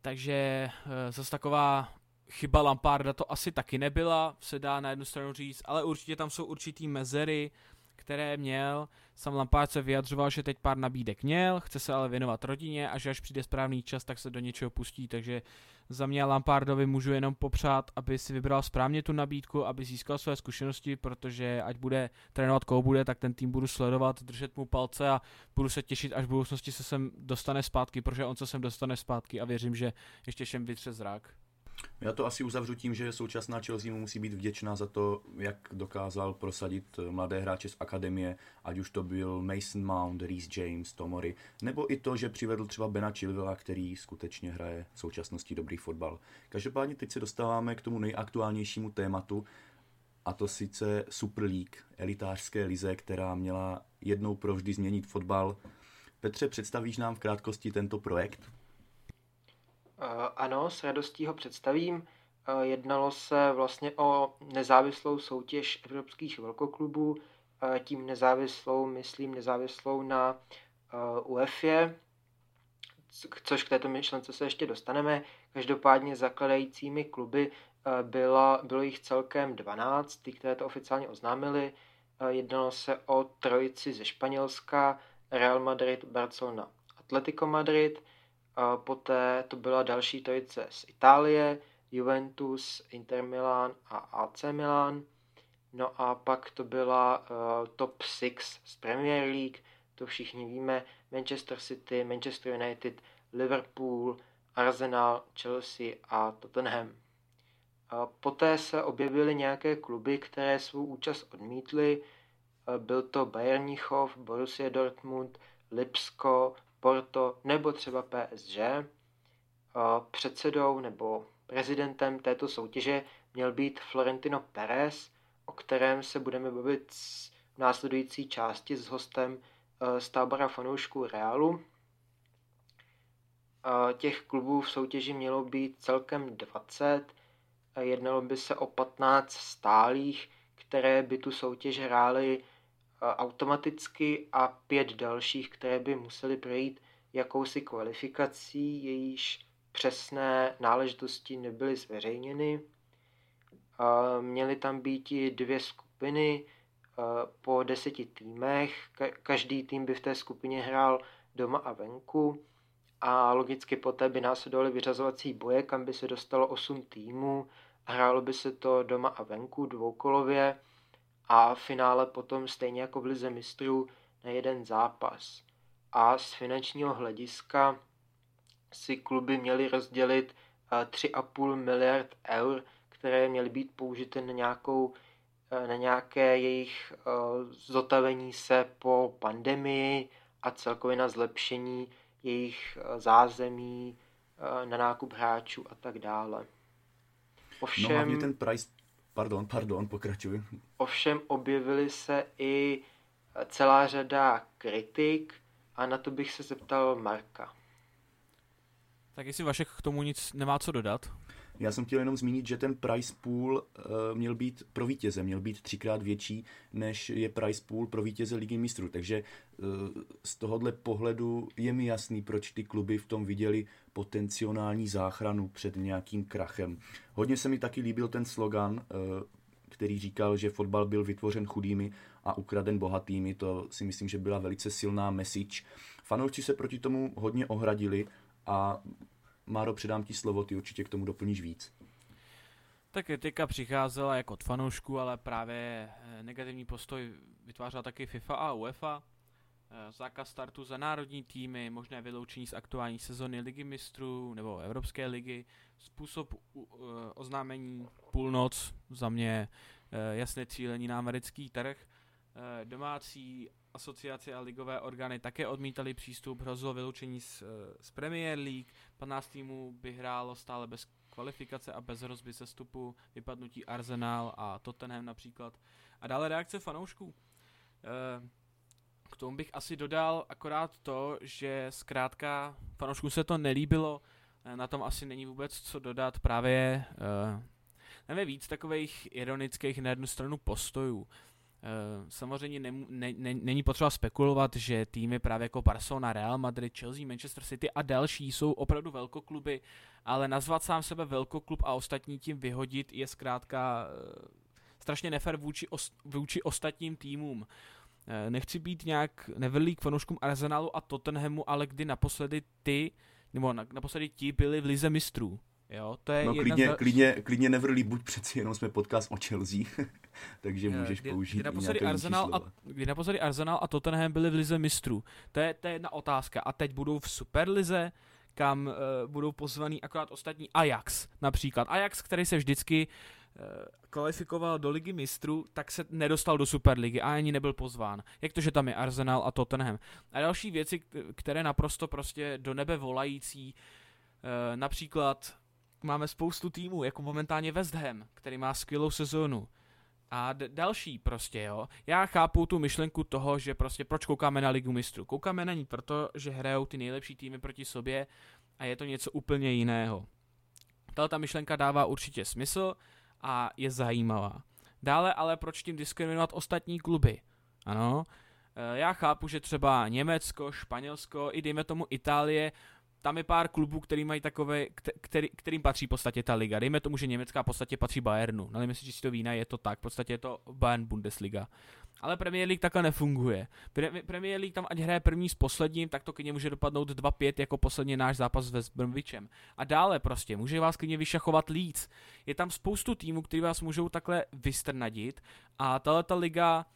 takže eh, zase taková chyba Lamparda to asi taky nebyla, se dá na jednu stranu říct, ale určitě tam jsou určitý mezery, které měl. Sam Lampard se vyjadřoval, že teď pár nabídek měl, chce se ale věnovat rodině a že až přijde správný čas, tak se do něčeho pustí. Takže za mě Lampardovi můžu jenom popřát, aby si vybral správně tu nabídku, aby získal své zkušenosti, protože ať bude trénovat koho bude, tak ten tým budu sledovat, držet mu palce a budu se těšit, až v budoucnosti se sem dostane zpátky, protože on se sem dostane zpátky a věřím, že ještě všem vytře zrak.
Já to asi uzavřu tím, že současná Chelsea mu musí být vděčná za to, jak dokázal prosadit mladé hráče z akademie, ať už to byl Mason Mount, Reece James, Tomori, nebo i to, že přivedl třeba Bena Chilvela, který skutečně hraje v současnosti dobrý fotbal. Každopádně teď se dostáváme k tomu nejaktuálnějšímu tématu, a to sice Super League, elitářské lize, která měla jednou provždy změnit fotbal. Petře, představíš nám v krátkosti tento projekt?
Eh, ano, s radostí ho představím. Eh, jednalo se vlastně o nezávislou soutěž evropských velkoklubů, eh, tím nezávislou, myslím, nezávislou na UEFA, což k této myšlence se ještě dostaneme. Každopádně zakladajícími kluby byla, bylo jich celkem 12, ty, které to oficiálně oznámili. Jednalo se o trojici ze Španělska, Real Madrid, Barcelona, Atletico Madrid – poté to byla další trojice z Itálie, Juventus, Inter Milan a AC Milan. No a pak to byla uh, top 6 z Premier League, to všichni víme, Manchester City, Manchester United, Liverpool, Arsenal, Chelsea a Tottenham. A poté se objevily nějaké kluby, které svou účast odmítly. Byl to Bayern Borussia Dortmund, Lipsko, Porto nebo třeba PSG. Předsedou nebo prezidentem této soutěže měl být Florentino Perez, o kterém se budeme bavit v následující části s hostem e, z tábora fanoušků Realu. Těch klubů v soutěži mělo být celkem 20. Jednalo by se o 15 stálých, které by tu soutěž hrály automaticky a pět dalších, které by musely projít jakousi kvalifikací, jejíž přesné náležitosti nebyly zveřejněny. Měly tam být i dvě skupiny po deseti týmech. Každý tým by v té skupině hrál doma a venku a logicky poté by následovaly vyřazovací boje, kam by se dostalo 8 týmů. Hrálo by se to doma a venku dvoukolově a finále potom stejně jako v Lize mistrů na jeden zápas. A z finančního hlediska si kluby měly rozdělit 3,5 miliard eur, které měly být použity na, nějakou, na nějaké jejich zotavení se po pandemii a celkově na zlepšení jejich zázemí, na nákup hráčů a tak dále.
Ovšem, no hlavně ten price Pardon, pardon, pokračuj.
Ovšem objevily se i celá řada kritik a na to bych se zeptal Marka.
Tak jestli Vašek k tomu nic nemá co dodat?
Já jsem chtěl jenom zmínit, že ten price pool uh, měl být pro vítěze, měl být třikrát větší, než je price pool pro vítěze ligy mistrů. Takže uh, z tohohle pohledu je mi jasný, proč ty kluby v tom viděli potenciální záchranu před nějakým krachem. Hodně se mi taky líbil ten slogan, uh, který říkal, že fotbal byl vytvořen chudými a ukraden bohatými. To si myslím, že byla velice silná message. Fanoušci se proti tomu hodně ohradili a Máro, předám ti slovo, ty určitě k tomu doplníš víc.
Ta kritika přicházela jako od fanoušků, ale právě eh, negativní postoj vytvářela taky FIFA a UEFA. Eh, zákaz startu za národní týmy, možné vyloučení z aktuální sezony ligy mistrů nebo Evropské ligy, způsob eh, oznámení půlnoc, za mě jasné cílení na americký trh, domácí asociace a ligové orgány také odmítali přístup, hrozilo vyloučení z, z Premier League, 15 týmů by hrálo stále bez kvalifikace a bez hrozby sestupu, vypadnutí Arsenal a Tottenham například. A dále reakce fanoušků. Eh, k tomu bych asi dodal akorát to, že zkrátka fanouškům se to nelíbilo, eh, na tom asi není vůbec co dodat, právě uh, nevím, víc takových ironických na jednu stranu postojů. Eh, samozřejmě ne, ne, ne, není potřeba spekulovat, že týmy právě jako Barcelona, Real Madrid, Chelsea, Manchester City a další jsou opravdu velkokluby, ale nazvat sám sebe velkoklub a ostatní tím vyhodit je zkrátka uh, strašně nefer vůči, vůči ostatním týmům. Uh, nechci být nějak nevelý k fanouškům Arsenalu a Tottenhamu, ale kdy naposledy ty, nebo naposledy ti byli v lize mistrů. Jo, to je
no klidně, z... klidně, klidně nevrlí, buď přeci jenom jsme podcast o Chelsea, takže můžeš kdy, použít kdy naposledy Arsenal
a, Kdy naposledy Arsenal a Tottenham byli v lize mistrů. To je, to je jedna otázka. A teď budou v Superlize, kam uh, budou pozvaný akorát ostatní Ajax například. Ajax, který se vždycky uh, kvalifikoval do ligy mistrů, tak se nedostal do Superligy a ani nebyl pozván. Jak to, že tam je Arsenal a Tottenham. A další věci, které naprosto prostě do nebe volající, uh, například máme spoustu týmů, jako momentálně West Ham, který má skvělou sezónu. A d- další prostě, jo. Já chápu tu myšlenku toho, že prostě proč koukáme na Ligu mistrů. Koukáme na ní proto, že hrajou ty nejlepší týmy proti sobě a je to něco úplně jiného. Tahle ta myšlenka dává určitě smysl a je zajímavá. Dále ale proč tím diskriminovat ostatní kluby? Ano, e, já chápu, že třeba Německo, Španělsko, i dejme tomu Itálie tam je pár klubů, který mají takové, který, kterým patří v podstatě ta liga. Dejme tomu, že německá v podstatě patří Bayernu. Nevím, jestli to vína, je to tak. V podstatě je to Bayern Bundesliga. Ale Premier League takhle nefunguje. Pre- Premier League tam ať hraje první s posledním, tak to klidně může dopadnout 2-5 jako poslední náš zápas s Bromwichem. A dále prostě, může vás klidně vyšachovat Leeds. Je tam spoustu týmů, kteří vás můžou takhle vystrnadit a tahle ta liga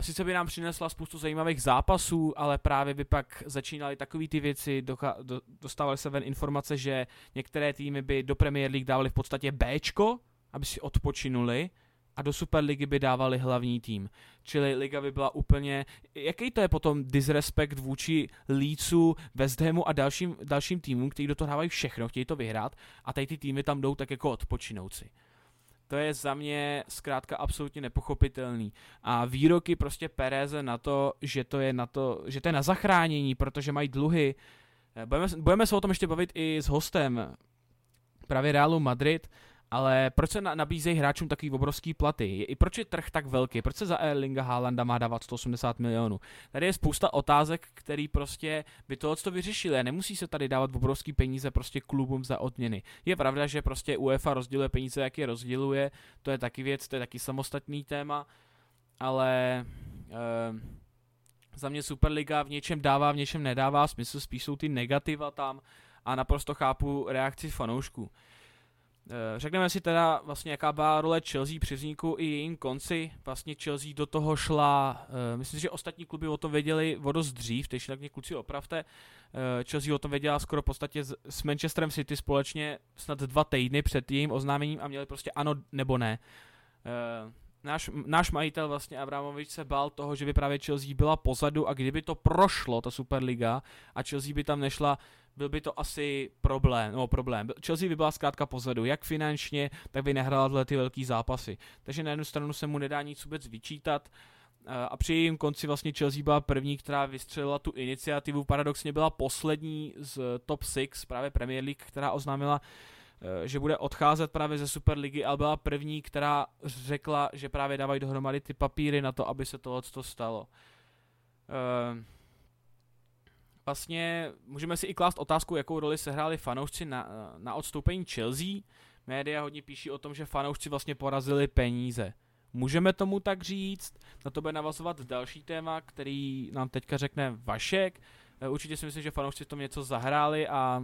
sice by nám přinesla spoustu zajímavých zápasů, ale právě by pak začínaly takové ty věci, docha- do- dostávaly se ven informace, že některé týmy by do Premier League dávali v podstatě Bčko, aby si odpočinuli, a do Superligy by dávali hlavní tým. Čili liga by byla úplně... Jaký to je potom disrespekt vůči Leedsu, West Hamu a dalším, dalším týmům, kteří do toho dávají všechno, chtějí to vyhrát a tady ty týmy tam jdou tak jako odpočinouci. To je za mě zkrátka absolutně nepochopitelný. A výroky prostě Pereze na to, že to je na to, že to je na zachránění, protože mají dluhy. Eh, budeme, budeme se o tom ještě bavit i s hostem právě Realu Madrid, ale proč se nabízejí hráčům takový obrovský platy? I proč je trh tak velký? Proč se za Erlinga Haalanda má dávat 180 milionů? Tady je spousta otázek, který prostě by tohle to vyřešili. Nemusí se tady dávat obrovský peníze prostě klubům za odměny. Je pravda, že prostě UEFA rozděluje peníze, jak je rozděluje. To je taky věc, to je taky samostatný téma. Ale eh, za mě Superliga v něčem dává, v něčem nedává smysl, spíš jsou ty negativa tam a naprosto chápu reakci fanoušků. Eh, řekneme si teda vlastně, jaká byla role Chelsea při vzniku i jejím konci. Vlastně Chelsea do toho šla, uh, myslím si, že ostatní kluby o tom věděli o dost dřív, takže tak mě kluci opravte. Uh, Chelsea o tom věděla skoro v podstatě s, s Manchesterem City společně snad dva týdny před jejím oznámením a měli prostě ano nebo ne. Náš, náš majitel vlastně Abramovič se bál toho, že by právě Chelsea byla pozadu a kdyby to prošlo, ta Superliga, a Chelsea by tam nešla, byl by to asi problém, no problém. Chelsea by byla zkrátka pozadu, jak finančně, tak by nehrála tyhle ty velký zápasy. Takže na jednu stranu se mu nedá nic vůbec vyčítat, a při jejím konci vlastně Chelsea byla první, která vystřelila tu iniciativu, paradoxně byla poslední z top 6 právě Premier League, která oznámila eh, že bude odcházet právě ze Superligy, ale byla první, která řekla, že právě dávají dohromady ty papíry na to, aby se tohle stalo. Uh, vlastně můžeme si i klást otázku, jakou roli sehráli fanoušci na, na odstoupení Chelsea. Média hodně píší o tom, že fanoušci vlastně porazili peníze. Můžeme tomu tak říct, na to bude navazovat další téma, který nám teďka řekne Vašek. Eh, určitě si myslím, že fanoušci v tom něco zahráli a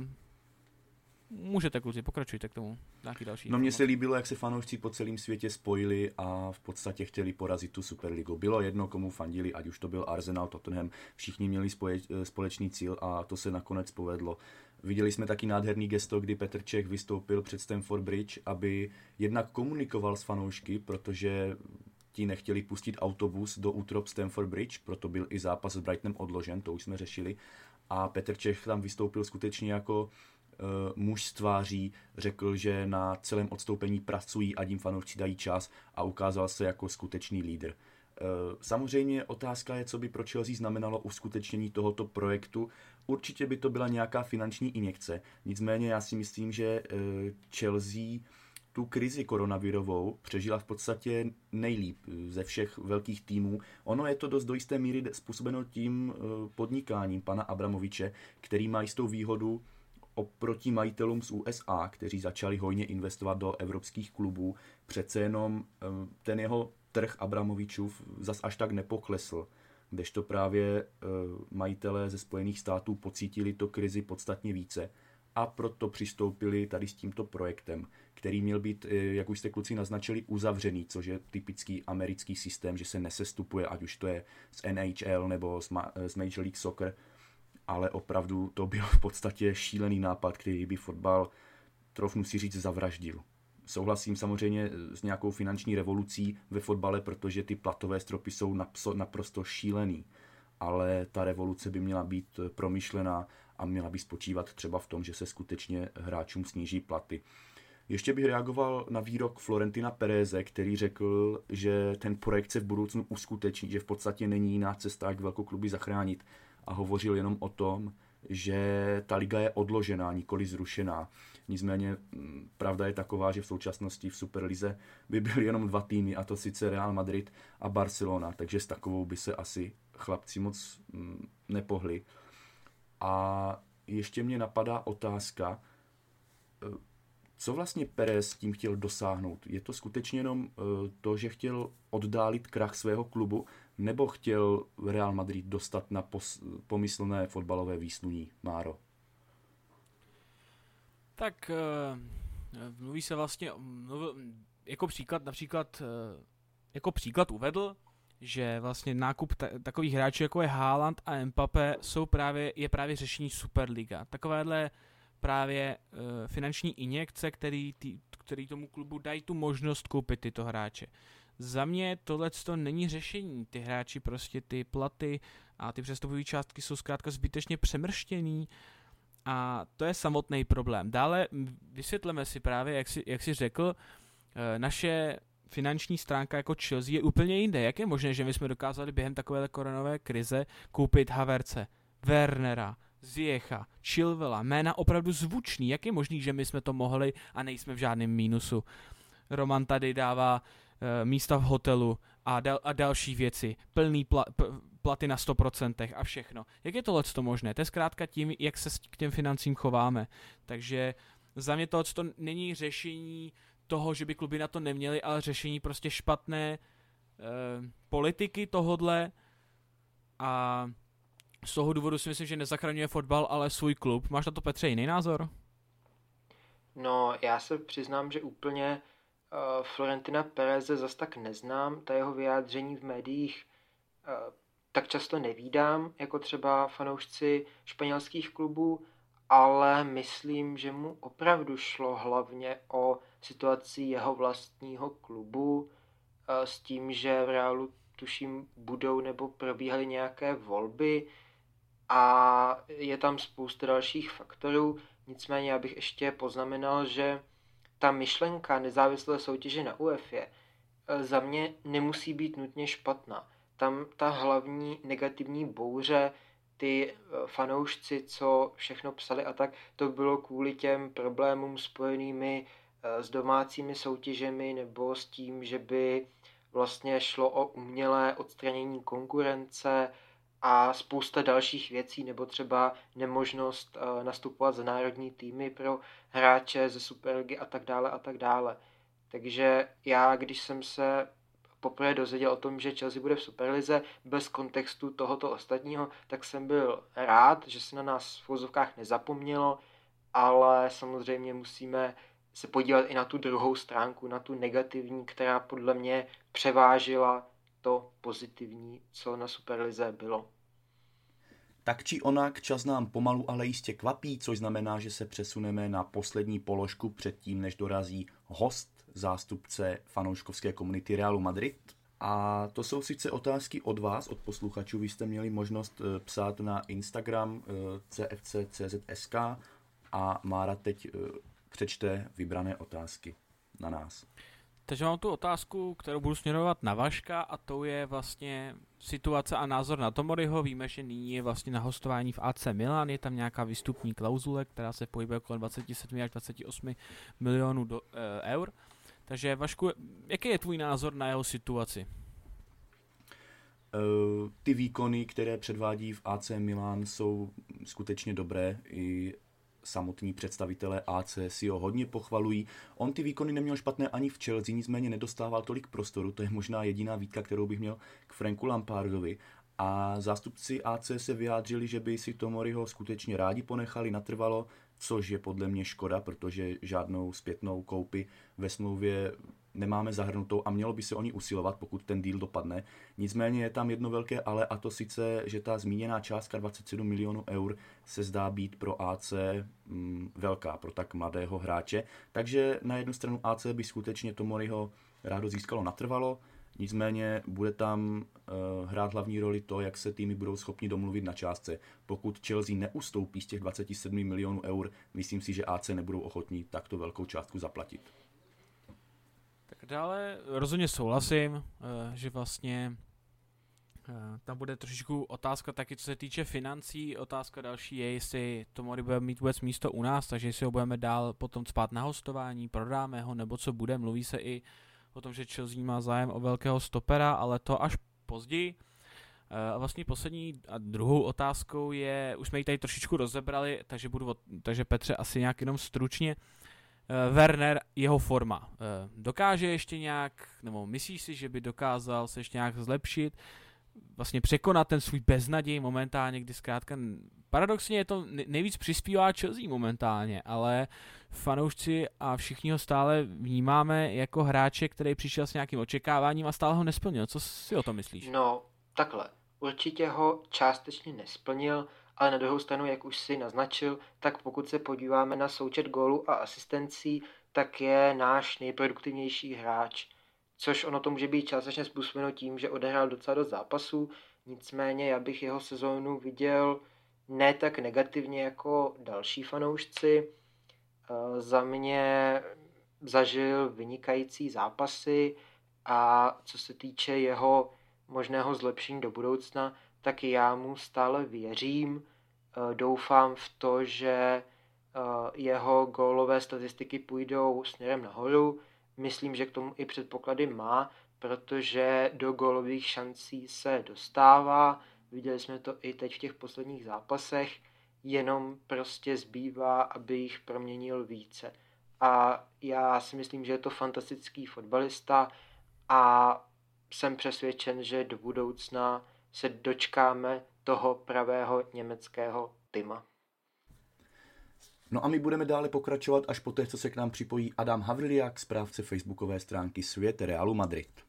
můžete kluci, pokračujte k tomu. Nějaký další.
No mně se líbilo, jak se fanoušci po celém světě spojili a v podstatě chtěli porazit tu Superligu. Bylo jedno, komu fandili, ať už to byl Arsenal, Tottenham, všichni měli spoje, eh, společný cíl a to se nakonec povedlo. Viděli jsme taky nádherný gesto, kdy Petr Čech vystoupil před Stamford Bridge, aby jednak komunikoval s fanoušky, protože ti nechtěli pustit autobus do útrop Stamford Bridge, proto byl i zápas s Brightonem odložen, to už jsme řešili. A Petr Čech tam vystoupil skutečně jako muž z tváří, řekl, že na celém odstoupení pracují a jim fanoušci dají čas a ukázal se jako skutečný lídr. Uh, samozřejmě otázka je, co by pro Chelsea znamenalo uskutečnění tohoto projektu. Určitě by to byla nějaká finanční injekce, nicméně já si myslím, že uh, Chelsea tu krizi koronavirovou přežila v podstatě nejlíp ze všech velkých týmů. Ono je to dost do jisté míry způsobeno tím eh, podnikáním pana Abramoviče, který má jistou výhodu oproti majitelům z USA, kteří začali hojně investovat do evropských klubů. Přece jenom eh, ten jeho trh Abramovičův zas až tak nepoklesl kdežto právě eh, majitelé ze Spojených států pocítili to krizi podstatně více a proto přistoupili tady s tímto projektem, který měl být, eh, jak už jste kluci naznačili, uzavřený, což je typický americký systém, že se nesestupuje, ať už to je z NHL nebo z, Ma- z Major League Soccer, ale opravdu to byl v podstatě šílený nápad, který by fotbal, trofnu si říct, zavraždil. Souhlasím samozřejmě s nějakou finanční revolucí ve fotbale, protože ty platové stropy jsou naprosto šílený, ale ta revoluce by měla být promyšlená a měla by spočívat třeba v tom, že se skutečně hráčům sníží platy. Ještě bych reagoval na výrok Florentina Pereze, který řekl, že ten projekt se v budoucnu uskuteční, že v podstatě není jiná cesta, jak velkokluby zachránit. A hovořil jenom o tom, že ta liga je odložená, nikoli zrušená. Nicméně mm, pravda je taková, že v současnosti v Superlize by byly jenom dva týmy, a to sice Real Madrid a Barcelona, takže s takovou by se asi chlapci moc mm, nepohli. A ještě mě napadá otázka, e, co vlastně Perez tím chtěl dosáhnout? Je to skutečně jenom e, to, že chtěl oddálit krach svého klubu, nebo chtěl Real Madrid dostat na pos, pomyslné fotbalové výsluní, Máro?
Tak uh, mluví se vlastně, jako příklad, například, uh, jako příklad uvedl, že vlastně nákup ta, takových hráčů jako je Haaland a Mbappé jsou právě, je právě řešení Superliga. Takovéhle právě uh, finanční injekce, který, který tomu klubu dají tu možnost koupit tyto hráče. Za mě tohle to není řešení. Ty hráči prostě ty platy a ty přestupové částky jsou zkrátka zbytečně přemrštěný a to je samotný problém. Dále vysvětleme si právě, jak si, jak si řekl, eh, naše finanční stránka jako Chelsea je úplně jinde. Jak je možné, že my jsme dokázali během takové koronové krize koupit Haverce, Wernera, Ziecha, Chilvela, jména opravdu zvučný. Jak je možný, že my jsme to mohli a nejsme v žádném mínusu? Roman tady dává uh, místa v hotelu a, dal, a další věci, plný pla, p, platy na 100% a všechno. Jak je tohle to možné? To je zkrátka tím, jak se k těm financím chováme. Takže za mě tohle to není řešení toho, že by kluby na to neměly, ale řešení prostě špatné uh, politiky tohodle a z toho důvodu si myslím, že nezachraňuje fotbal, ale svůj klub. Máš na to, Petře, jiný názor?
No, já se přiznám, že úplně Florentina Pereze zas tak neznám. Ta jeho vyjádření v médiích uh, tak často nevídám, jako třeba fanoušci španělských klubů, ale myslím, že mu opravdu šlo hlavně o situaci jeho vlastního klubu uh, s tím, že v Reálu tuším budou nebo probíhaly nějaké volby, a je tam spousta dalších faktorů. Nicméně já bych ještě poznamenal, že ta myšlenka nezávislé soutěže na UEFA e, za mě nemusí být nutně špatná. Tam ta hlavní negativní bouře ty eh, fanoušci, co všechno psali a tak, to bylo kvůli těm problémům spojenými eh, s domácími soutěžemi nebo s tím, že by vlastně šlo o umělé odstranění konkurence a spousta dalších věcí, nebo třeba nemožnost uh, nastupovat za národní týmy pro hráče ze Superligy a tak dále a tak dále. Takže já, když jsem se poprvé dozvěděl o tom, že Chelsea bude v Superlize bez kontextu tohoto ostatního, tak jsem byl rád, že se na nás v vozovkách nezapomnělo, ale samozřejmě musíme se podívat i na tu druhou stránku, na tu negativní, která podle mě převážila to pozitivní, co na Superlize bylo.
Tak či onak, čas nám pomalu ale jistě kvapí, což znamená, že se přesuneme na poslední položku předtím, než dorazí host, zástupce fanouškovské komunity Realu Madrid. A to jsou sice otázky od vás, od posluchačů. Vy jste měli možnost eh, psát na Instagram eh, cfc.cz.sk a Mára teď eh, přečte vybrané otázky na nás.
Takže mám tu otázku, kterou budu směrovat na Vaška a to je vlastně situace a názor na Tomoriho. Víme, že nyní je vlastně na hostování v AC Milan, je tam nějaká výstupní klauzule, která se pohybuje kolem 27 až 28 milionů do, e, eur. Takže Vašku, jaký je tvůj názor na jeho situaci?
Uh, ty výkony, které předvádí v AC Milan, jsou skutečně dobré. I samotní představitelé AC si ho hodně pochvalují. On ty výkony neměl špatné ani v Chelsea, nicméně nedostával tolik prostoru, to je možná jediná výtka, kterou bych měl k Franku Lampardovi. A zástupci AC se vyjádřili, že by si Tomoriho skutečně rádi ponechali natrvalo, což je podle mě škoda, protože žádnou zpětnou koupi ve smlouvě nemáme zahrnutou a mělo by se o ní usilovat, pokud ten díl dopadne. Nicméně je tam jedno velké ale a to sice, že ta zmíněná částka 27 milionů eur se zdá být pro AC mm, velká, pro tak mladého hráče. Takže na jednu stranu AC by skutečně Tomoriho rádo získalo natrvalo, Nicméně bude tam uh, hrát hlavní roli to, jak se týmy budou schopni domluvit na částce. Pokud Chelsea neustoupí z těch 27 milionů eur, myslím si, že AC nebudou ochotní takto velkou částku zaplatit.
Dále rozhodně souhlasím, uh, že vlastně uh, tam bude trošičku otázka taky, co se týče financí. Otázka další je, jestli to Mori bude mít vůbec místo u nás, takže jestli ho budeme dál potom spát na hostování, prodáme ho, nebo co bude. Mluví se i o tom, že Chelsea má zájem o velkého stopera, ale to až později. Eh, a vlastně poslední a druhou otázkou je, už jsme ji tady trošičku rozebrali, takže, budu, takže Petře asi nějak jenom stručně. Werner, jeho forma. Uh, dokáže ještě nějak, nebo myslíš si, že by dokázal se ještě nějak zlepšit? vlastně překonat ten svůj beznaděj momentálně, kdy zkrátka paradoxně je to nejvíc přispívá Chelsea momentálně, ale fanoušci a všichni ho stále vnímáme jako hráče, který přišel s nějakým očekáváním a stále ho nesplnil. Co si o tom myslíš?
No, takhle. Určitě ho částečně nesplnil, ale na druhou stranu, jak už si naznačil, tak pokud se podíváme na součet gólů a asistencí, tak je náš nejproduktivnější hráč. Což ono to může být částečně způsobeno tím, že odehrál docela dost zápasů, nicméně já bych jeho sezónu viděl ne tak negativně jako další fanoušci. Eh, za mě zažil vynikající zápasy. A co se týče jeho možného zlepšení do budoucna, tak já mu stále věřím. Eh, doufám v to, že eh, jeho gólové statistiky půjdou směrem nahoru, Myslím, že k tomu i předpoklady má, protože do gólových šancí se dostává. Viděli jsme to i teď v těch posledních zápasech, jenom prostě zbývá, aby jich proměnil více. A já si myslím, že je to fantastický fotbalista a jsem přesvědčen, že do budoucna se dočkáme toho pravého německého Tima.
No a my budeme dále pokračovat až po té, co se k nám připojí Adam Havriliak, správce facebookové stránky Svět Realu Madrid.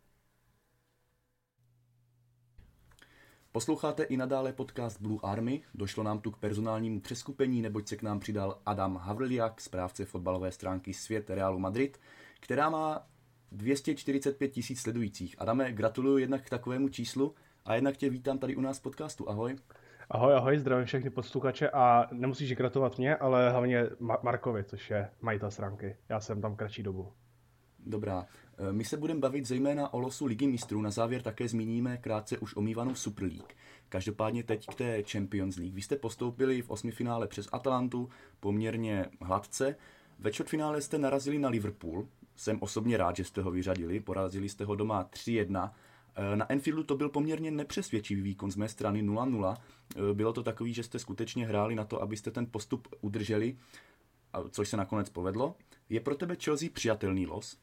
Posloucháte i nadále podcast Blue Army. Došlo nám tu k personálnímu přeskupení, neboť se k nám přidal Adam Havriliak, správce fotbalové stránky Svět Realu Madrid, která má 245 tisíc sledujících. Adame, gratuluju jednak k takovému číslu a jednak tě vítám tady u nás v podcastu. Ahoj.
Ahoj, ahoj, zdravím všechny posluchače a nemusíš gratulovat mě, ale hlavně Markovi, což je majitel stránky. Já jsem tam kratší dobu.
Dobrá. E, my se budeme bavit zejména o losu Ligy mistrů. Na závěr také zmíníme krátce už omývanou Super League. Každopádně teď k té Champions League. Vy jste postoupili v osmi finále přes Atalantu poměrně hladce. Ve čtvrtfinále jste narazili na Liverpool. Jsem osobně rád, že jste ho vyřadili. Porazili jste ho doma 3-1. Eh, na Enfieldu to byl poměrně nepřesvědčivý výkon z mé strany 0-0. Eh, bylo to takový, že jste skutečně hráli na to, abyste ten postup udrželi, což se nakonec povedlo. Je pro tebe Chelsea přijatelný los?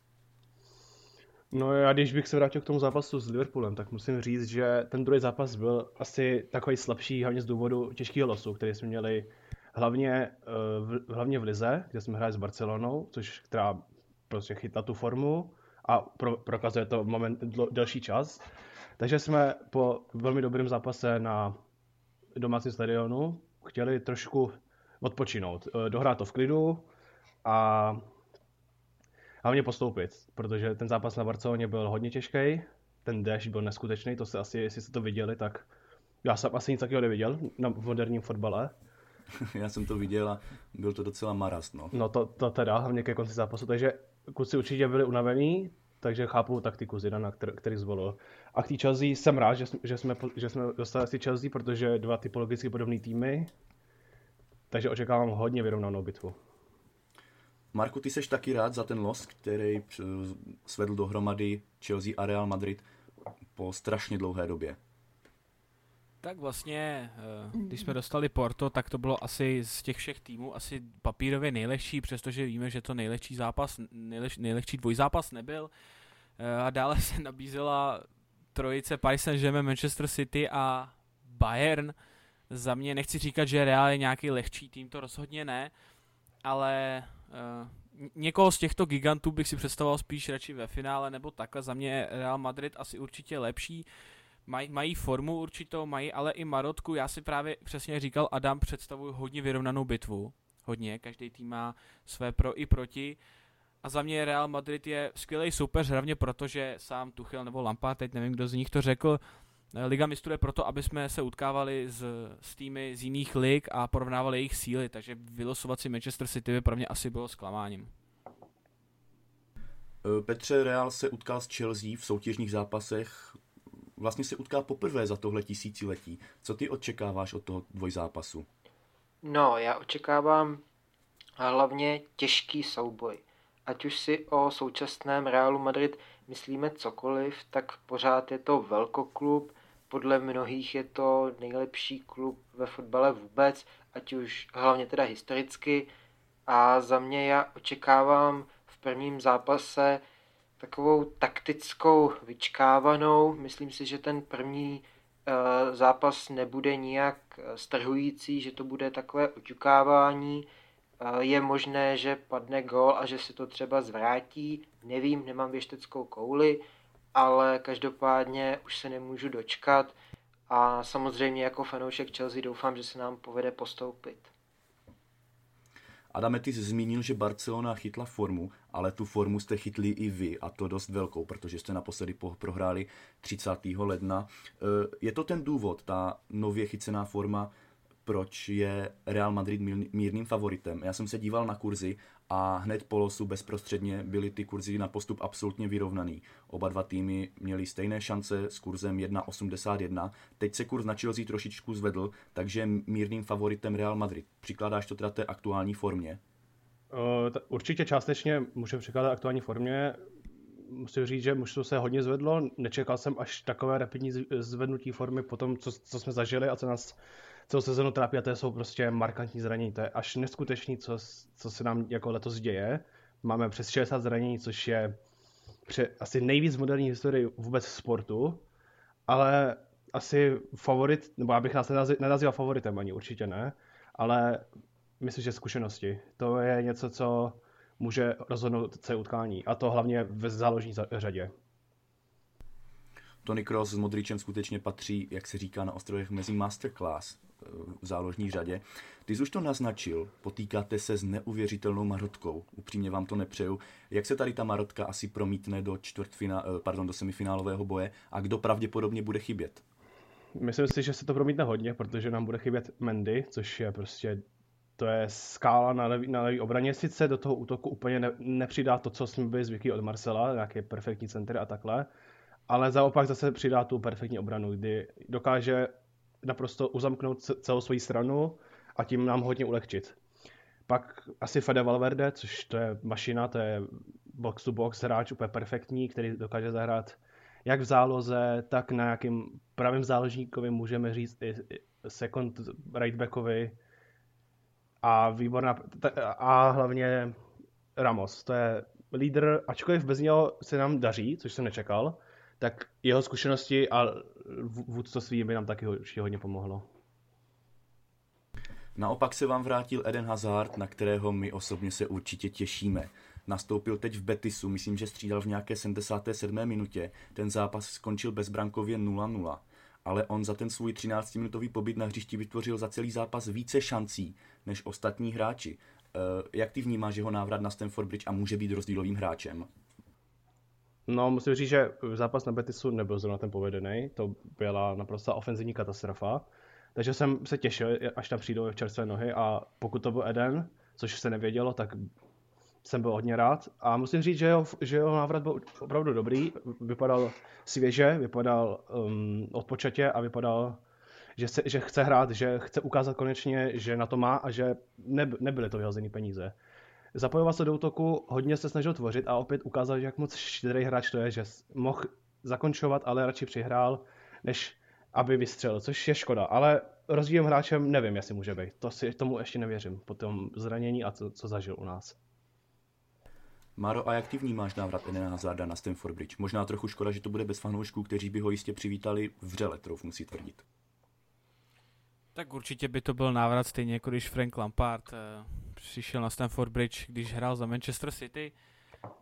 No já když bych se vrátil k tomu zápasu s Liverpoolem, tak musím říct, že ten druhý zápas byl asi takový slabší, hlavně z důvodu těžkého losu, který jsme měli hlavně, eh, v, hlavně v Lize, kde jsme hráli s Barcelonou, což která prostě chytla tu formu a pro, prokazuje to moment, delší čas. Takže jsme po velmi dobrém zápase na domácím stadionu chtěli trošku odpočinout, eh, dohrát to v klidu a hlavně postoupit, protože ten zápas na Barceloně byl hodně těžký, ten déšť byl neskutečný, to se asi, jestli jste to viděli, tak já jsem asi nic takového neviděl na moderním fotbale.
Já jsem to viděl a byl to docela marast, no.
No to, to teda, hlavně ke konci zápasu, takže kluci určitě byli unavení, takže chápu taktiku Zidana, který, zvolil. A k té Chelsea jsem rád, že, že, jsme, že jsme dostali si Chelsea, protože dva typologicky podobné týmy, takže očekávám hodně vyrovnanou bitvu.
Marku, ty seš taky rád za ten los, který svedl dohromady Chelsea a Real Madrid po strašně dlouhé době.
Tak vlastně, eh, když jsme dostali Porto, tak to bylo asi z těch všech týmů asi papírově nejlehčí, přestože víme, že to nejlehčí zápas, nejleh, nejlehčí dvojzápas nebyl. Eh, a dále se nabízela trojice Paris Saint-Germain, Manchester City a Bayern. Za mě nechci říkat, že Real je nějaký lehčí tým, to rozhodně ne, ale uh, někoho z těchto gigantů bych si představoval spíš radši ve finále nebo takhle. Za mě Real Madrid asi určitě lepší. Maj, mají formu určitou, mají ale i marotku. Já si právě přesně říkal, Adam představuju hodně vyrovnanou bitvu. Hodně, každý tým má své pro i proti. A za mě Real Madrid je skvělý soupeř, hlavně proto, že sám Tuchel nebo Lampard, teď nevím, kdo z nich to řekl, Liga mistrů je proto, aby jsme se utkávali s, s týmy z jiných lig a porovnávali jejich síly, takže vylosovat si Manchester City by pro mě asi bylo zklamáním.
E, Petře, Real se utkal s Chelsea v soutěžních zápasech. Vlastně se utká poprvé za tohle tisíciletí. Co ty očekáváš od toho dvojzápasu?
No, já očekávám hlavně těžký souboj. Ať už si o současném Realu Madrid myslíme cokoliv, tak pořád je to velkoklub, podle mnohých je to nejlepší klub ve fotbale vůbec, ať už hlavně teda historicky. A za mě já očekávám v prvním zápase takovou taktickou vyčkávanou. Myslím si, že ten první uh, zápas nebude nijak eh, strhující, že to bude takové oťukávání. Uh, je možné, že padne gol a že se to třeba zvrátí. Nevím, nemám věšteckou kouli, ale každopádně už se nemůžu dočkat a samozřejmě jako fanoušek Chelsea doufám, že se nám povede postoupit.
Adame, ty zmínil, že Barcelona chytla formu, ale tu formu jste chytli i vy a to dost velkou, protože jste naposledy prohráli 30. ledna. E, je to ten důvod, ta nově chycená forma, proč je Real Madrid mírným favoritem. Já jsem se díval na kurzy a hned po losu bezprostředně byly ty kurzy na postup absolutně vyrovnaný. Oba dva týmy měly stejné šance s kurzem 1,81. Teď se kurz na Chelsea trošičku zvedl, takže mírným favoritem Real Madrid. Přikládáš to teda té aktuální formě?
Určitě částečně můžeme přikládat aktuální formě. Musím říct, že mužstvo se hodně zvedlo. Nečekal jsem až takové rapidní zvednutí formy po tom, co, co jsme zažili a co nás celou sezonu trápí a to jsou prostě markantní zranění. To je až neskutečný, co, co se nám jako letos děje. Máme přes 60 zranění, což je pře, asi nejvíc v moderní historii vůbec v sportu, ale asi favorit, nebo já bych nás nenazýval favoritem ani, určitě ne, ale myslím, že zkušenosti. To je něco, co může rozhodnout celé utkání a to hlavně ve záložní řadě.
Tony Cross s Modričem skutečně patří, jak se říká na ostrovech, mezi masterclass v záložní řadě. Ty jsi už to naznačil, potýkáte se s neuvěřitelnou marotkou. Upřímně vám to nepřeju. Jak se tady ta marotka asi promítne do, čtvrtfina, eh, pardon, do semifinálového boje a kdo pravděpodobně bude chybět?
Myslím si, že se to promítne hodně, protože nám bude chybět Mendy, což je prostě to je skála na levý, na levý obraně. Sice do toho útoku úplně ne, nepřidá to, co jsme byli zvyklí od Marcela, nějaké perfektní centry a takhle, ale zaopak zase přidá tu perfektní obranu, kdy dokáže naprosto uzamknout celou svoji stranu a tím nám hodně ulehčit. Pak asi Fede Valverde, což to je mašina, to je box to box hráč úplně perfektní, který dokáže zahrát jak v záloze, tak na nějakým pravým záložníkovi můžeme říct i second right backovi a výborná, a hlavně Ramos, to je lídr, ačkoliv bez něho se nám daří, což jsem nečekal, tak jeho zkušenosti a vůdcovství by nám taky určitě hodně pomohlo.
Naopak se vám vrátil Eden Hazard, na kterého my osobně se určitě těšíme. Nastoupil teď v Betisu, myslím, že střídal v nějaké 77. minutě. Ten zápas skončil bezbrankově 0-0 ale on za ten svůj 13-minutový pobyt na hřišti vytvořil za celý zápas více šancí než ostatní hráči. Eh, jak ty vnímáš jeho návrat na Stamford Bridge a může být rozdílovým hráčem?
No, musím říct, že zápas na Betisu nebyl zrovna ten povedený. To byla naprosto ofenzivní katastrofa. Takže jsem se těšil, až tam přijdou v čerstvé nohy a pokud to byl Eden, což se nevědělo, tak jsem byl hodně rád. A musím říct, že jeho, že jeho návrat byl opravdu dobrý. Vypadal svěže, vypadal um, odpočatě a vypadal, že, se, že chce hrát, že chce ukázat konečně, že na to má a že ne, nebyly to vyhozené peníze. Zapojoval se do útoku, hodně se snažil tvořit a opět ukázal, jak moc štědrý hráč to je, že mohl zakončovat, ale radši přihrál, než aby vystřelil, což je škoda. Ale rozdílem hráčem nevím, jestli může být. To si tomu ještě nevěřím, po tom zranění a co, co zažil u nás.
Maro, a jak ty vnímáš návrat Edena Hazarda na Stamford Bridge? Možná trochu škoda, že to bude bez fanoušků, kteří by ho jistě přivítali vřele, troufnu si tvrdit.
Tak určitě by to byl návrat stejně jako když Frank Lampard eh, přišel na Stamford Bridge, když hrál za Manchester City.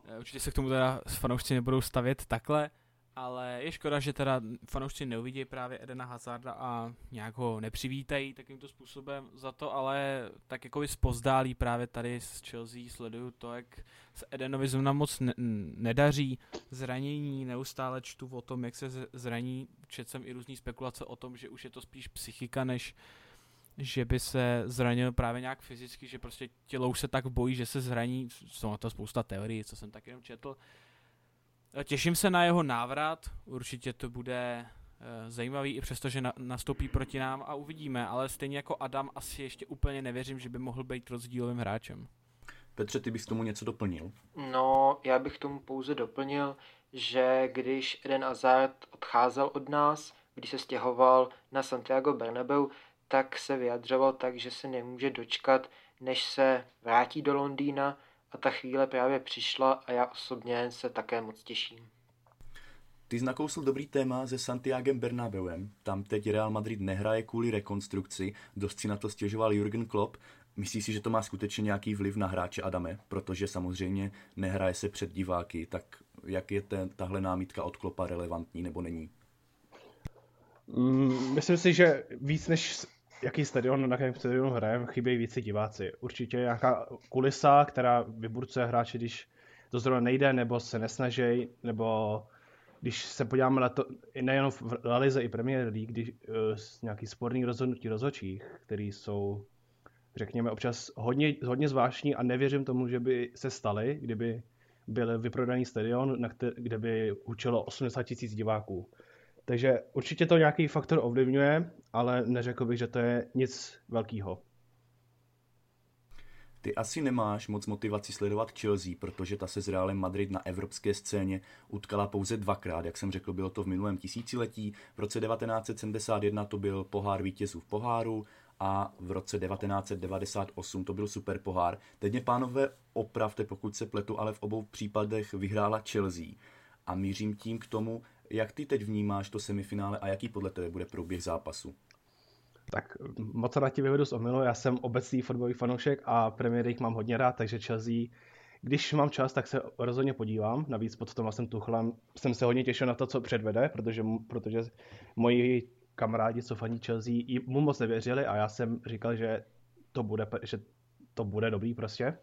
Eh, určitě se k tomu teda fanoušci nebudou stavět takhle, ale je škoda, že teda fanoušci neuvidí právě Edena Hazarda a nějak ho nepřivítají takýmto způsobem za to, ale tak jako spozdálí právě tady z Chelsea sleduju to, jak se Edenovi zrovna moc ne- nedaří, zranění, neustále čtu o tom, jak se zraní, četl jsem i různý spekulace o tom, že už je to spíš psychika, než že by se zranil právě nějak fyzicky, že prostě tělo už se tak bojí, že se zraní, jsou na to spousta teorií, co jsem tak jenom četl, Těším se na jeho návrat, určitě to bude eh, zajímavý, i přesto, že na, nastoupí proti nám a uvidíme, ale stejně jako Adam asi ještě úplně nevěřím, že by mohl být rozdílovým hráčem.
Petře, ty bys k tomu něco doplnil?
No, já bych tomu pouze doplnil, že když Eden Hazard odcházel od nás, když se stěhoval na Santiago Bernabeu, tak se vyjadřoval tak, že se nemůže dočkat, než se vrátí do Londýna, a ta chvíle právě přišla a já osobně se také moc těším.
Ty jsi nakousl dobrý téma se Santiagem Bernabeuem. Tam teď Real Madrid nehraje kvůli rekonstrukci, dost si na to stěžoval Jurgen Klopp. Myslíš si, že to má skutečně nějaký vliv na hráče Adame? Protože samozřejmě nehraje se před diváky, tak jak je ten, tahle námítka od Klopa relevantní nebo není?
Mm, myslím si, že víc než jaký stadion, na jakém stadionu hrajeme, chybějí více diváci. Určitě nějaká kulisa, která vyburcuje hráče, když to zrovna nejde, nebo se nesnaží, nebo když se podíváme na to, nejenom v La Lize i Premier League, když, uh, nějaký sporný rozhodnutí rozhodčích, které jsou, řekněme, občas hodně, hodně zvláštní a nevěřím tomu, že by se staly, kdyby byl vyprodaný stadion, na kter- kde by učilo 80 tisíc diváků. Takže určitě to nějaký faktor ovlivňuje, ale neřekl bych, že to je nic velkého.
Ty asi nemáš moc motivaci sledovat Chelsea, protože ta se s Realem Madrid na evropské scéně utkala pouze dvakrát. Jak jsem řekl, bylo to v minulém tisíciletí. V roce 1971 to byl pohár vítězů v poháru a v roce 1998 to byl super pohár. Teď mě pánové opravte, pokud se pletu, ale v obou případech vyhrála Chelsea. A mířím tím k tomu, jak ty teď vnímáš to semifinále a jaký podle tebe bude průběh zápasu?
Tak moc rád ti vyvedu z omilu, já jsem obecný fotbalový fanoušek a Premier League mám hodně rád, takže Chelsea, když mám čas, tak se rozhodně podívám. Navíc pod Tomasem Tuchlem jsem se hodně těšil na to, co předvede, protože, protože moji kamarádi, co faní Chelsea, mu moc nevěřili a já jsem říkal, že to bude, že to bude dobrý prostě.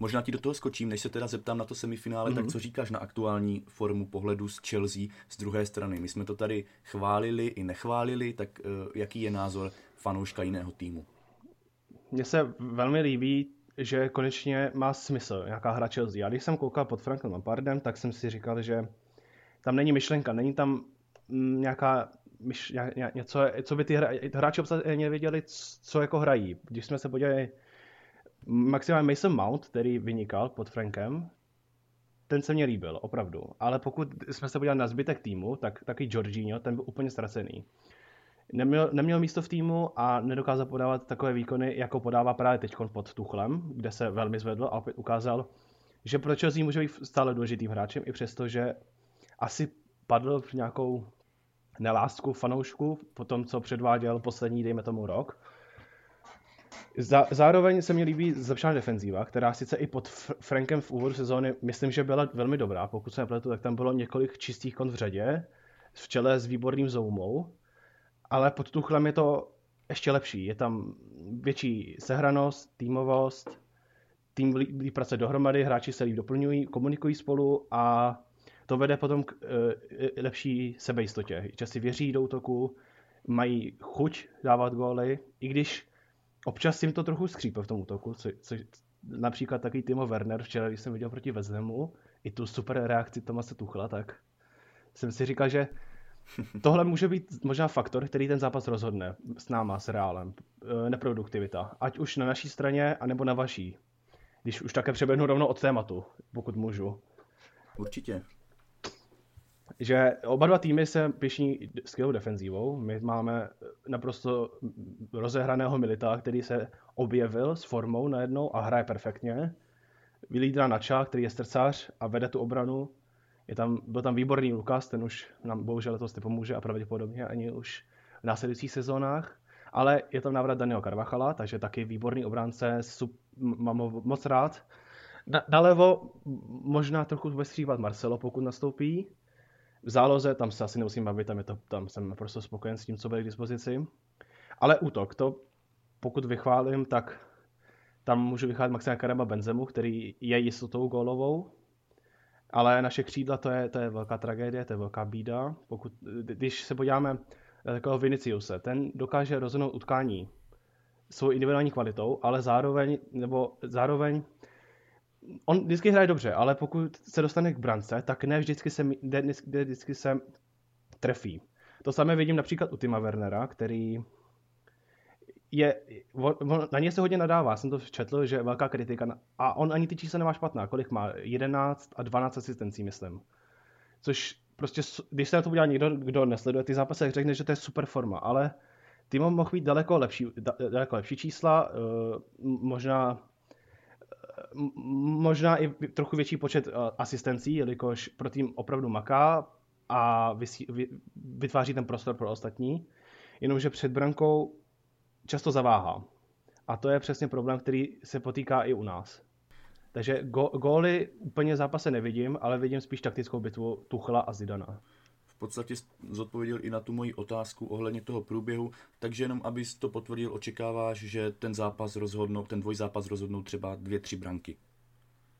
Možná ti do toho skočím, než se teda zeptám na to semifinále, mm-hmm. tak mhm. co říkáš na aktuální formu pohledu z Chelsea z druhé strany? My jsme to tady chválili i nechválili, tak uh, jaký je názor fanouška jiného týmu?
Mně se velmi líbí, že konečně má smysl nějaká hra Chelsea. Já když jsem koukal pod Frankem Lampardem, tak jsem si říkal, že tam není myšlenka, není tam mm, nějaká myš, něco, co by ty hra, hráči nevěděli, co jako hrají. Když jsme se podívali maximálně Mason Mount, který vynikal pod Frankem, ten se mně líbil, opravdu. Ale pokud jsme se podívali na zbytek týmu, tak taky Jorginho, ten byl úplně ztracený. Neměl, neměl místo v týmu a nedokázal podávat takové výkony, jako podává právě teď pod Tuchlem, kde se velmi zvedl a opět ukázal, že pro Chelsea může být stále důležitým hráčem, i přesto, že asi padl v nějakou nelásku fanoušku po tom, co předváděl poslední, dejme tomu, rok. Zároveň se mi líbí zlepšená defenzíva, která sice i pod Frankem v úvodu sezóny myslím, že byla velmi dobrá. Pokud se nepletu, tak tam bylo několik čistých kont v řadě, v čele s výborným Zoumou, ale pod Tuchlem je to ještě lepší. Je tam větší sehranost, týmovost, tým líp pracuje dohromady, hráči se líp doplňují, komunikují spolu a to vede potom k uh, lepší sebejistotě. Časy věří do útoku, mají chuť dávat góly, i když občas jim to trochu skřípe v tom útoku, co, co, například takový Timo Werner včera, když jsem viděl proti Vezemu, i tu super reakci Tomase Tuchla, tak jsem si říkal, že tohle může být možná faktor, který ten zápas rozhodne s náma, s Reálem. Eh, neproduktivita. Ať už na naší straně, anebo na vaší. Když už také přeběhnu rovnou od tématu, pokud můžu.
Určitě
že oba dva týmy se pišní skvělou defenzívou. My máme naprosto rozehraného Milita, který se objevil s formou najednou a hraje perfektně. Vylídra Nača, který je strcář a vede tu obranu. Je tam, byl tam výborný Lukas, ten už nám bohužel letos nepomůže a pravděpodobně ani už v následujících sezónách. Ale je tam návrat Daniel Carvachala, takže taky výborný obránce, mám ho moc rád. Na, nalevo možná trochu bude Marcelo, pokud nastoupí. V záloze tam se asi nemusím bavit, tam, je to, tam jsem naprosto spokojen s tím, co bude k dispozici. Ale útok, to pokud vychválím, tak tam můžu vychválit Maxima Karaba Benzemu, který je jistotou gólovou, ale naše křídla to je, to je velká tragédie, to je velká bída. Pokud, když se podíváme na takového Viniciuse, ten dokáže rozhodnout utkání svou individuální kvalitou, ale zároveň, nebo zároveň on vždycky hraje dobře, ale pokud se dostane k brance, tak ne vždycky se, ne, ne vždycky se trefí. To samé vidím například u Tima Wernera, který je, on, na ně se hodně nadává, jsem to četl, že je velká kritika, a on ani ty čísla nemá špatná, kolik má, 11 a 12 asistencí, myslím. Což prostě, když se na to udělá někdo, kdo nesleduje ty zápasy, řekne, že to je super forma, ale Timo mohl mít daleko lepší, daleko lepší čísla, eh, možná možná i trochu větší počet eh, asistencí, jelikož pro tým opravdu maká a vytváří ten prostor pro ostatní, jenomže před brankou často zaváhá. A to je přesně problém, který se potýká i u nás. Takže go- góly úplně zápase nevidím, ale vidím spíš taktickou bitvu Tuchla a Zidana
podstatě zodpověděl i na tu moji otázku ohledně toho průběhu, takže jenom abys to potvrdil, očekáváš, že ten zápas rozhodnou, ten dvojzápas rozhodnou třeba dvě, tři branky.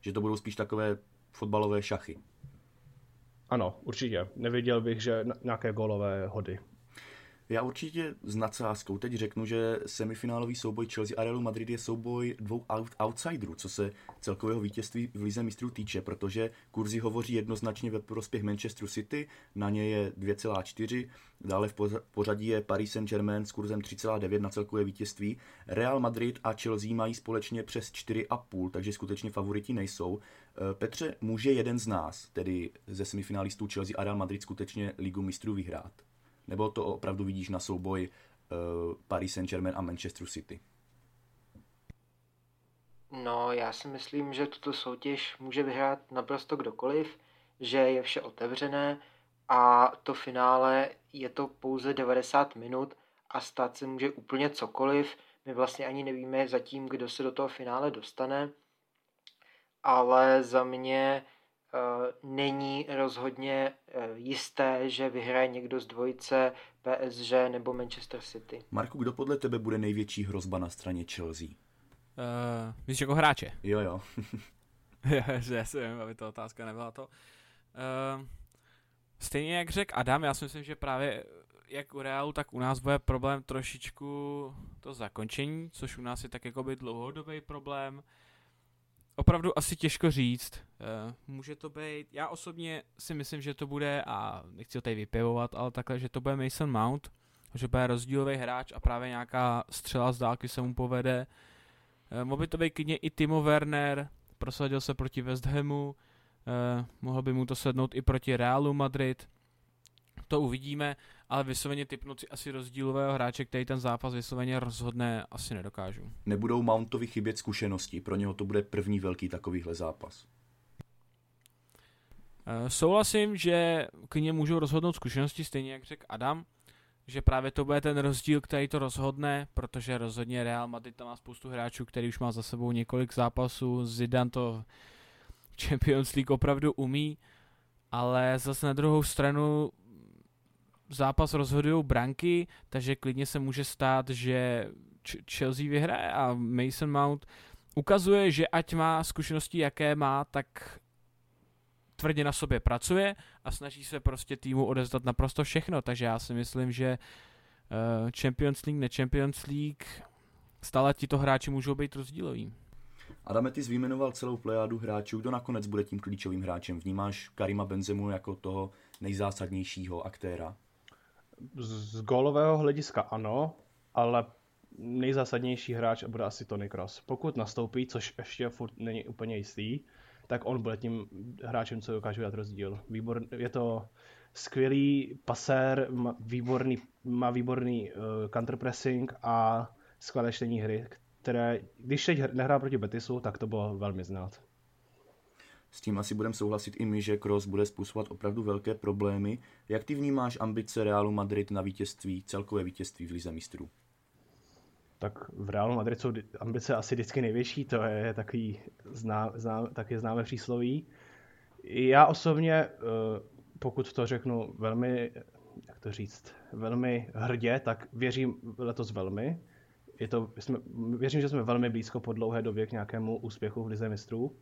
Že to budou spíš takové fotbalové šachy.
Ano, určitě. Neviděl bych, že nějaké golové hody.
Já určitě s nadsázkou teď řeknu, že semifinálový souboj Chelsea a Realu Madrid je souboj dvou outsiderů, co se celkového vítězství v Lize mistrů týče, protože kurzy hovoří jednoznačně ve prospěch Manchester City, na ně je 2,4, dále v pořadí je Paris Saint-Germain s kurzem 3,9 na celkové vítězství. Real Madrid a Chelsea mají společně přes 4,5, takže skutečně favoriti nejsou. Eh, Petře, může jeden z nás, tedy ze semifinalistů Chelsea a Real Madrid, skutečně Ligu mistrů vyhrát? Nebo to opravdu vidíš na souboj uh, Paris Saint-Germain a Manchester City?
No, já si myslím, že tuto soutěž může vyhrát naprosto kdokoliv, že je vše otevřené a to finále je to pouze 90 minut a stát se může úplně cokoliv. My vlastně ani nevíme zatím, kdo se do toho finále dostane, ale za mě Eh, není rozhodně eh, jisté, že vyhraje někdo z dvojice PSG nebo Manchester City.
Marku, kdo podle tebe bude největší hrozba na straně Chelsea?
Uh, víš jako hráče?
Jo, jo.
já si vím, aby ta otázka nebyla to. Uh, stejně jak řekl Adam, já si myslím, že právě jak u Realu, tak u nás bude problém trošičku to zakončení, což u nás je tak jako by dlouhodobý problém. Opravdu asi těžko říct. Uh, může to být, já osobně si myslím, že to bude, a nechci ho tady vypivovat, ale takhle, že to bude Mason Mount, že bude rozdílový hráč a právě nějaká střela z dálky se mu povede. Uh, mohl by to být klidně i Timo Werner, prosadil se proti West Hamu, uh, mohl by mu to sednout i proti Realu Madrid, to uvidíme, ale vysloveně typnout si asi rozdílového hráče, který ten zápas vysloveně rozhodne, asi nedokážu.
Nebudou Mountovi chybět zkušenosti, pro něho to bude první velký takovýhle zápas.
Uh, souhlasím, že k němu můžou rozhodnout zkušenosti, stejně jak řekl Adam, že právě to bude ten rozdíl, který to rozhodne, protože rozhodně Real Madrid tam má spoustu hráčů, který už má za sebou několik zápasů, Zidane to Champions League opravdu umí, ale zase na druhou stranu zápas rozhodují branky, takže klidně se může stát, že Chelsea vyhraje a Mason Mount ukazuje, že ať má zkušenosti, jaké má, tak tvrdě na sobě pracuje a snaží se prostě týmu odezdat naprosto všechno, takže já si myslím, že eh, Champions League, ne Champions League, stále tito hráči můžou být rozdíloví.
Adame, ty vyjmenoval celou plejádu hráčů, kdo nakonec bude tím klíčovým hráčem. Vnímáš Karima Benzemu jako toho nejzásadnějšího aktéra?
Z gólového hlediska ano, ale nejzásadnější hráč bude asi Tony Cross. Pokud nastoupí, což ještě furt není úplně jistý, tak on bude tím hráčem, co dokáže dát rozdíl. Výbor, je to skvělý pasér, má výborný, má výborný uh, counterpressing a skvělé čtení hry, které, když teď nehrál proti Betisu, tak to bylo velmi znát.
S tím asi budeme souhlasit i my, že Kroos bude způsobovat opravdu velké problémy. Jak ty vnímáš ambice Realu Madrid na vítězství, celkové vítězství v Lize mistrů?
Tak v Realu Madrid jsou ambice asi vždycky největší, to je takový zná, zná, taky známe přísloví. Já osobně, eh, pokud to řeknu velmi, jak to říct, velmi hrdě, tak věřím letos velmi. Je to, jsme, věřím, že jsme velmi blízko po dlouhé době k nějakému úspěchu v Lize mistrů.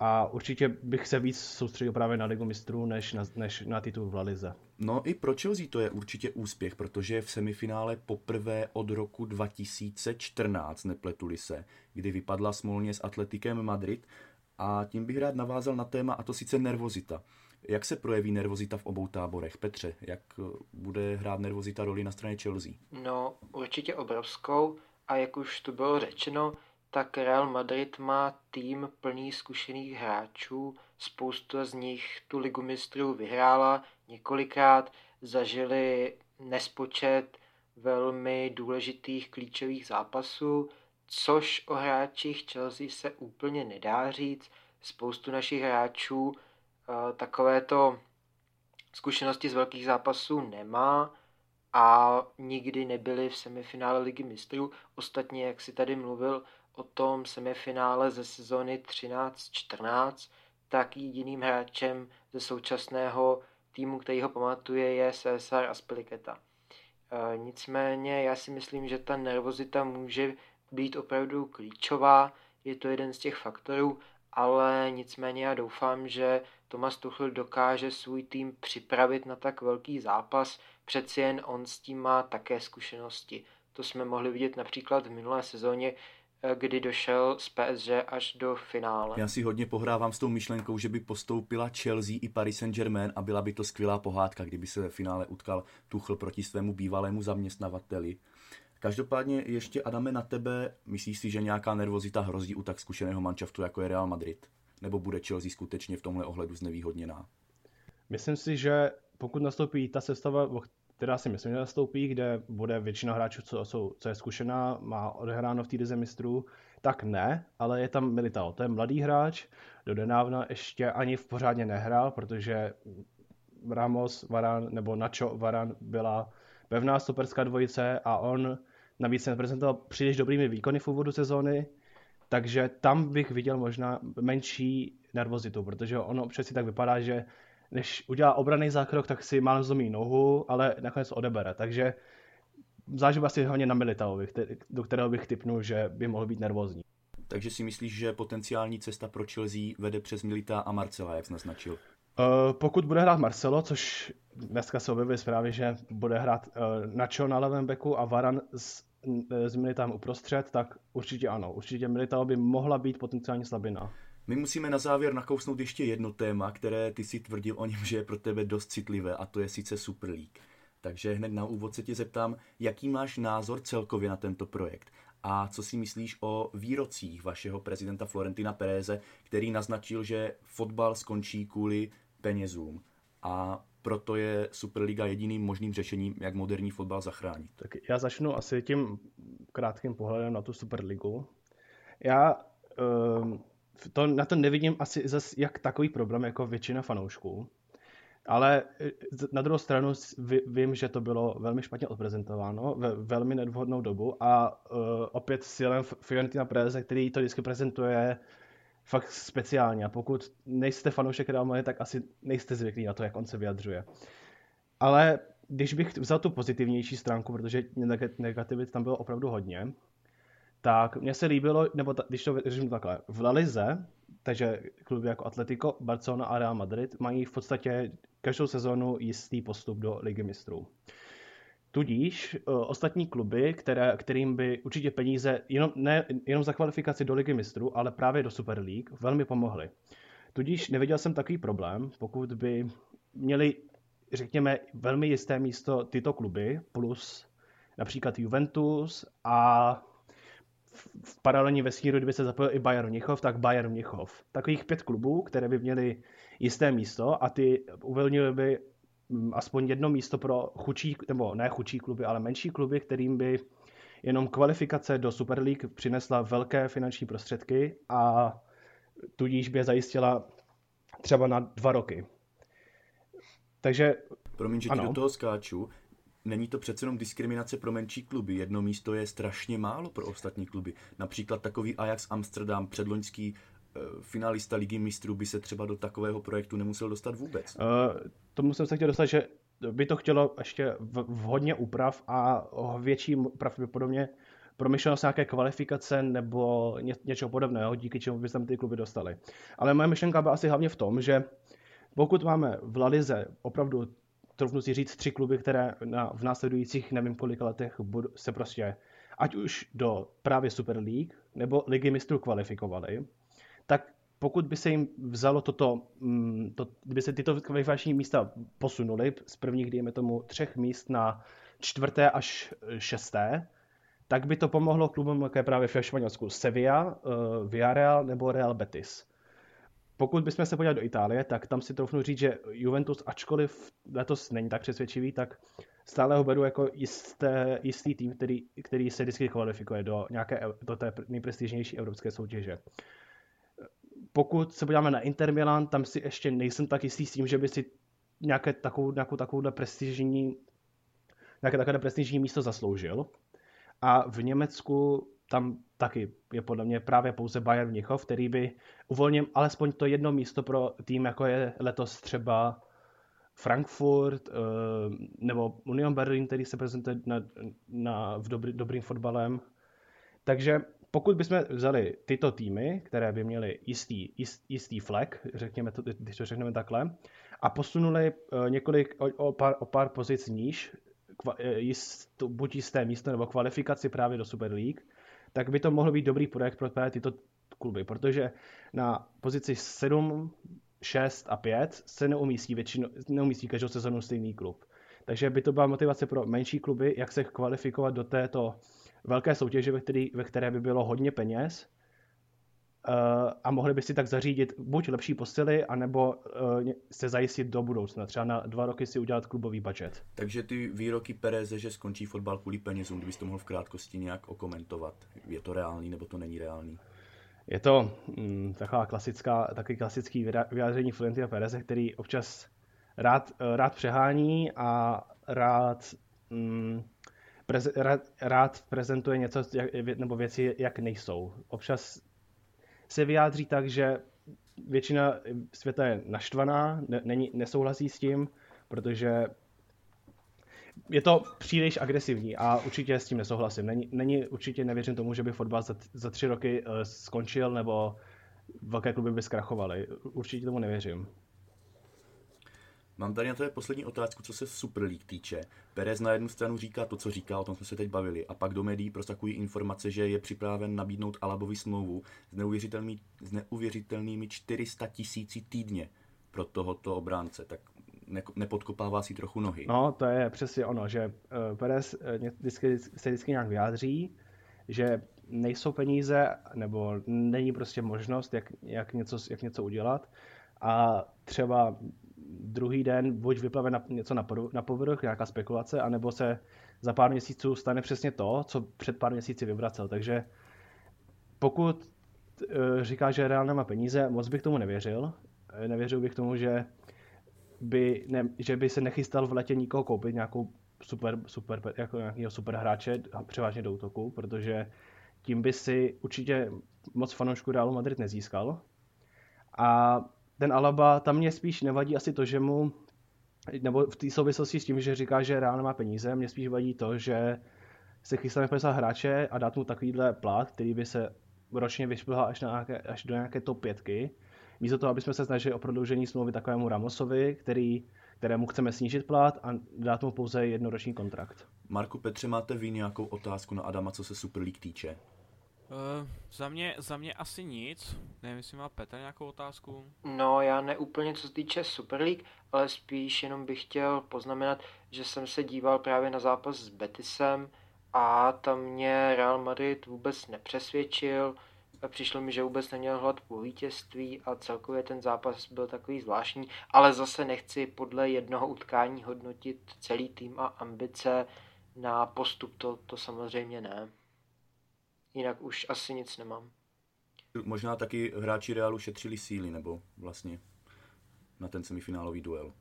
A určitě bych se víc soustředil právě na Ligu mistrů, než na, než na titul v La Lize.
No i pro Chelsea to je určitě úspěch, protože v semifinále poprvé od roku 2014, nepletuli se, kdy vypadla smolně s Atletikem Madrid a tím bych rád navázal na téma, a to sice nervozita. Jak se projeví nervozita v obou táborech? Petře, jak bude hrát nervozita roli na straně Chelsea?
No, určitě obrovskou a jak už tu bylo řečeno, tak Real Madrid má tým plný zkušených hráčů, spousta z nich tu ligu mistrů vyhrála několikrát, zažili nespočet velmi důležitých klíčových zápasů, což o hráčích Chelsea se úplně nedá říct. Spoustu našich hráčů eh, takovéto zkušenosti z velkých zápasů nemá a nikdy nebyli v semifinále ligy mistrů. Ostatně, jak si tady mluvil o tom semifinále ze sezóny 13-14, tak jediným hráčem ze současného týmu, který ho pamatuje, je Cesar Aspiliketa. E, nicméně já si myslím, že ta nervozita může být opravdu klíčová, je to jeden z těch faktorů, ale nicméně já doufám, že Thomas Tuchel dokáže svůj tým připravit na tak velký zápas, přeci jen on s tím má také zkušenosti. To jsme mohli vidět například v minulé sezóně, kdy došel z PSG až do finále.
Já si hodně pohrávám s tou myšlenkou, že by postoupila Chelsea i Paris Saint-Germain a byla by to skvělá pohádka, kdyby se ve finále utkal Tuchl proti svému bývalému zaměstnavateli. Každopádně ještě Adame na tebe, myslíš si, že nějaká nervozita hrozí u tak zkušeného manšaftu jako je Real Madrid? Nebo bude Chelsea skutečně v tomhle ohledu znevýhodněná?
Myslím si, že pokud nastoupí ta sestava, která si myslím, že nastoupí, kde bude většina hráčů, co, jsou, co je zkušená, má odehráno v té mistrů, tak ne, ale je tam Militao. To je mladý hráč, do denávna ještě ani v pořádně nehrál, protože Ramos, Varan nebo Nacho Varan byla pevná stoperská dvojice a on navíc se neprezentoval příliš dobrými výkony v úvodu sezóny, takže tam bych viděl možná menší nervozitu, protože ono přeci tak vypadá, že než udělá obraný zákrok, tak si málem zlomí nohu, ale nakonec odebere. Takže záleží asi hlavně na Militaovi, do kterého bych typnul, že by mohl být nervózní.
Takže si myslíš, že potenciální cesta pro Chelsea vede přes Milita a Marcela, jak jsi naznačil?
Uh, pokud bude hrát Marcelo, což dneska se objevuje zprávy, že bude hrát uh, Nacho na levém beku a Varan s, s Militám uprostřed, tak určitě ano. Určitě Militao by mohla být potenciálně slabina.
My musíme na závěr nakousnout ještě jedno téma, které ty si tvrdil o něm, že je pro tebe dost citlivé, a to je sice Super League. Takže hned na úvod se tě zeptám, jaký máš názor celkově na tento projekt a co si myslíš o výrocích vašeho prezidenta Florentina Pereze, který naznačil, že fotbal skončí kvůli penězům a proto je Superliga jediným možným řešením, jak moderní fotbal zachránit.
Tak já začnu asi tím krátkým pohledem na tu Superligu. Já um, to, na to nevidím asi zas jak takový problém jako většina fanoušků. Ale e, na druhou stranu vím, že to bylo velmi špatně odprezentováno ve velmi nedvhodnou dobu a uh, opět silem Fiorentina Preze, který to vždycky prezentuje fakt speciálně. A pokud nejste fanoušek Real Madrid, tak asi nejste zvyklí na to, jak on se vyjadřuje. Ale když bych vzal tu pozitivnější stránku, protože negativit tam bylo opravdu hodně, tak mně se líbilo, nebo ta, když to řeknu takhle, v La Lize, takže kluby jako Atletico, Barcelona a Real Madrid mají v podstatě každou sezónu jistý postup do Ligy mistrů. Tudíž uh, ostatní kluby, které, kterým by určitě peníze jenom, ne, jenom za kvalifikaci do Ligy mistrů, ale právě do Super League velmi pomohly. Tudíž neviděl jsem takový problém, pokud by měli, řekněme, velmi jisté místo tyto kluby, plus například Juventus a v paralelní vesmíru, kdyby se zapojil i Bayern Mnichov, tak Bayern Mnichov. Takových pět klubů, které by měly jisté místo a ty uvolnily by mm, aspoň jedno místo pro chučí, nebo ne chučí kluby, ale menší kluby, kterým by jenom kvalifikace do Super League přinesla velké finanční prostředky a tudíž by je zajistila třeba na dva roky. Takže
Promiň, že ti do toho skáču. Není to přece jenom diskriminace pro menší kluby. Jedno místo je strašně málo pro ostatní kluby. Například takový Ajax Amsterdam, předloňský uh, finalista ligy mistrů by se třeba do takového projektu nemusel dostat vůbec. Uh,
tomu jsem se chtěl dostat, že by to chtělo ještě v, v hodně úprav a větší pravděpodobně promyšlenost nějaké kvalifikace nebo ně, něčeho podobného, díky čemu by se tam ty kluby dostaly. Ale moje myšlenka byla asi hlavně v tom, že pokud máme v Lalize opravdu troufnu si říct tři kluby, které na, v následujících nevím kolika letech budu, se prostě ať už do právě Super League nebo Ligy mistrů kvalifikovali, tak pokud by se jim vzalo toto, mm, to, kdyby se tyto kvalifikační místa posunuly z prvních, dejme tomu, třech míst na čtvrté až šesté, tak by to pomohlo klubům, je právě v Španělsku Sevilla, uh, Villarreal nebo Real Betis. Pokud bychom se podívali do Itálie, tak tam si troufnu říct, že Juventus, ačkoliv letos není tak přesvědčivý, tak stále ho beru jako jisté, jistý tým, který, který se vždycky kvalifikuje do nějaké do té nejprestižnější evropské soutěže. Pokud se podíváme na Inter Milan, tam si ještě nejsem tak jistý s tím, že by si nějaké takovou, nějakou takovouhle prestižní, nějaké takové prestižní místo zasloužil. A v Německu tam taky je podle mě právě pouze Bayern Mnichov, který by uvolnil alespoň to jedno místo pro tým, jako je letos třeba Frankfurt eh, nebo Union Berlin, který se prezentuje na, na, v dobrý, dobrým fotbalem. Takže pokud bychom vzali tyto týmy, které by měly jistý, jist, jistý flag, řekněme to, když to řekneme takhle, a posunuli eh, několik, o, o, pár, o pár pozic níž, kva, eh, jist, buď jisté místo nebo kvalifikaci právě do Super League, tak by to mohl být dobrý projekt pro tyto kluby, protože na pozici 7, 6 a 5 se neumístí, většinu, neumístí každou sezonu stejný klub. Takže by to byla motivace pro menší kluby, jak se kvalifikovat do této velké soutěže, ve, ve které by bylo hodně peněz a mohli by si tak zařídit buď lepší posily, anebo uh, se zajistit do budoucna. Třeba na dva roky si udělat klubový budget.
Takže ty výroky Pereze, že skončí fotbal kvůli penězům, kdybyste to mohl v krátkosti nějak okomentovat. Je to reálný nebo to není reálný?
Je to mm, taková klasická, taky klasický vyjádření Florentina Pereze, který občas rád, eh, rád přehání a rád, mm, preze, rád, rád prezentuje něco jak, nebo věci, jak nejsou. Občas se vyjádří tak, že většina světa je naštvaná, ne, není, nesouhlasí s tím, protože je to příliš agresivní a určitě s tím nesouhlasím. Není, není určitě nevěřím tomu, že by fotbal za, za tři roky uh, skončil nebo velké kluby by zkrachovaly. Určitě tomu nevěřím.
Mám tady na to poslední otázku, co se Super League týče. Perez na jednu stranu říká to, co říká, o tom jsme se teď bavili, a pak do médií prosakují informace, že je připraven nabídnout Alabovi smlouvu s neuvěřitelnými, s neuvěřitelnými 400 tisíci týdně pro tohoto obránce. Tak ne, nepodkopává si trochu nohy.
No, to je přesně ono, že uh, Perez uh, vždycky, se vždycky nějak vyjádří, že nejsou peníze, nebo není prostě možnost, jak, jak, něco, jak něco udělat. A třeba druhý den buď vyplave na, něco na, na povrch, nějaká spekulace, anebo se za pár měsíců stane přesně to, co před pár měsíci vyvracel. Takže pokud e, říká, že Real nemá peníze, moc bych tomu nevěřil. E, nevěřil bych tomu, že by, ne, že by se nechystal v letě nikoho koupit, nějakou super, super, jako nějakého super hráče, převážně do útoku, protože tím by si určitě moc fanoušků Realu Madrid nezískal. A ten Alaba, tam mě spíš nevadí asi to, že mu, nebo v té souvislosti s tím, že říká, že Real má peníze, mě spíš vadí to, že se chystáme podepsat hráče a dát mu takovýhle plat, který by se ročně vyšplhal až, na nějaké, až do nějaké top pětky. Místo toho, aby jsme se snažili o prodloužení smlouvy takovému Ramosovi, který, kterému chceme snížit plat a dát mu pouze jednoroční kontrakt.
Marku Petře, máte vy nějakou otázku na Adama, co se Super League týče?
Uh, za, mě, za mě asi nic. Nevím, jestli má Petr nějakou otázku.
No, já ne úplně co se týče Super League, ale spíš jenom bych chtěl poznamenat, že jsem se díval právě na zápas s Betisem a tam mě Real Madrid vůbec nepřesvědčil. Přišlo mi, že vůbec neměl hlad po vítězství a celkově ten zápas byl takový zvláštní, ale zase nechci podle jednoho utkání hodnotit celý tým a ambice na postup, to, to samozřejmě ne. Jinak už asi nic nemám.
Možná taky hráči Realu šetřili síly, nebo vlastně na ten semifinálový duel.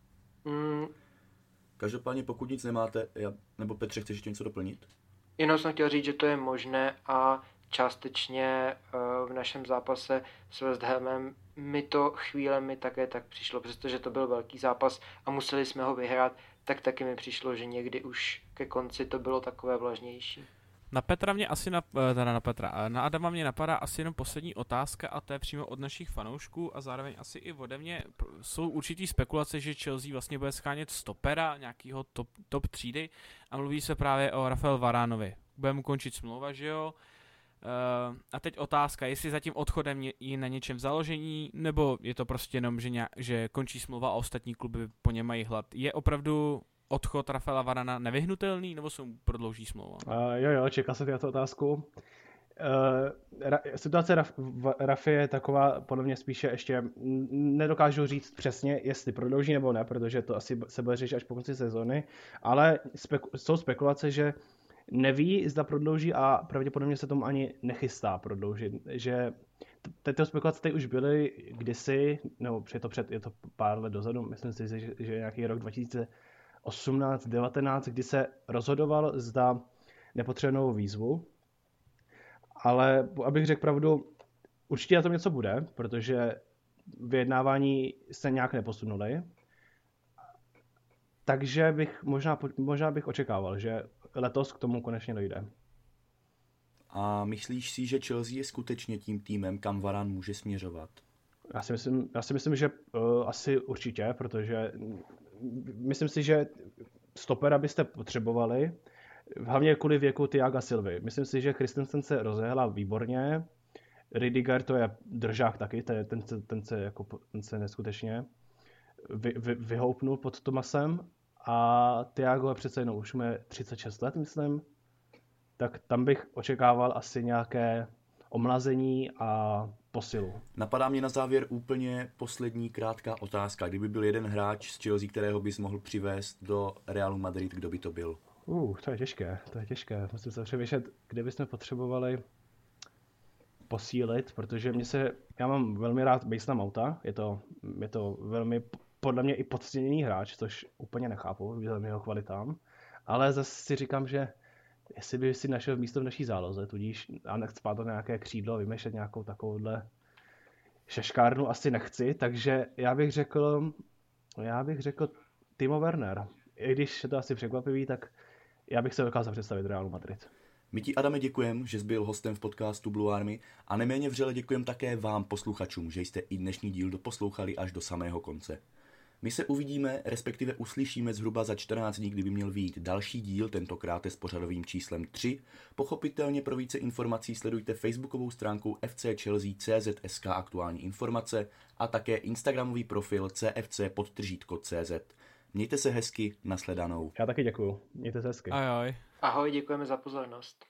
Mm. Každopádně pokud nic nemáte, já, nebo Petře, chceš ještě něco doplnit?
Jenom jsem chtěl říct, že to je možné a částečně eh, v našem zápase s West Hamem mi to chvílemi také tak přišlo, přestože to byl velký zápas a museli jsme ho vyhrát, tak taky mi přišlo, že někdy už ke konci to bylo takové vlažnější.
Na Petra mě asi, na, eh, teda na Petra, eh, na Adama mě napadá asi jenom poslední otázka a to je přímo od našich fanoušků a zároveň asi i ode mě. Jsou určitý spekulace, že Chelsea vlastně bude schánět stopera, nějakého top, top třídy a mluví se právě o Rafael Varánovi. Bude mu končit smlouva, že jo? Uh, a teď otázka, jestli za tím odchodem je na něčem založení, nebo je to prostě jenom, že, nějak, že končí smlouva a ostatní kluby po něm mají hlad. Je opravdu odchod Rafaela Varana nevyhnutelný, nebo se mu prodlouží smlouva?
Uh, jo, jo, čekal jsem tu otázku. Uh, ra, situace Raf, Rafy je taková, podle mě spíše ještě nedokážu říct přesně, jestli prodlouží nebo ne, protože to asi se bude řešit až po konci sezóny, ale speku, jsou spekulace, že neví, zda prodlouží a pravděpodobně se tomu ani nechystá prodloužit, že tyto spekulace tady už byly kdysi, nebo je to, před, je to pár let dozadu, myslím si, že, že nějaký rok 2000 18, 19, kdy se rozhodoval, zda nepotřebuje výzvu. Ale abych řekl pravdu, určitě na tom něco bude, protože vyjednávání se nějak neposunuly. Takže bych možná, možná bych očekával, že letos k tomu konečně dojde.
A myslíš si, že Chelsea je skutečně tím týmem, kam Varan může směřovat?
Já si myslím, já si myslím že uh, asi určitě, protože myslím si, že stopera byste potřebovali, hlavně kvůli věku Tiaga Silvy. Myslím si, že Christensen se rozehla výborně, Ridiger to je držák taky, ten, ten, ten, se, jako, ten se neskutečně vy, vy, vyhoupnul pod Tomasem. A Tiago je přece jenom už má 36 let, myslím, tak tam bych očekával asi nějaké omlazení a posilu.
Napadá mě na závěr úplně poslední krátká otázka. Kdyby byl jeden hráč z Chelsea, kterého bys mohl přivést do Realu Madrid, kdo by to byl?
Uh, to je těžké, to je těžké. Musím se přemýšlet, kde bychom potřebovali posílit, protože mě se, já mám velmi rád Masona Mouta, je to, je to velmi podle mě i podceněný hráč, což úplně nechápu vzhledem jeho kvalitám, ale zase si říkám, že jestli by si našel místo v naší záloze, tudíž a spát nějaké křídlo, vymýšlet nějakou takovouhle šeškárnu asi nechci, takže já bych řekl, já bych řekl Timo Werner. I když je to asi překvapivý, tak já bych se dokázal představit Real Madrid.
My ti, Adame, děkujem, že jsi byl hostem v podcastu Blue Army a neméně vřele děkujem také vám, posluchačům, že jste i dnešní díl doposlouchali až do samého konce. My se uvidíme, respektive uslyšíme zhruba za 14 dní, kdyby měl výjít další díl, tentokrát s pořadovým číslem 3. Pochopitelně pro více informací sledujte facebookovou stránku FC Chelsea CZSK aktuální informace a také instagramový profil CFC podtržítko CZ. Mějte se hezky, nasledanou.
Já taky děkuju. Mějte se hezky.
Ahoj.
Ahoj, děkujeme za pozornost.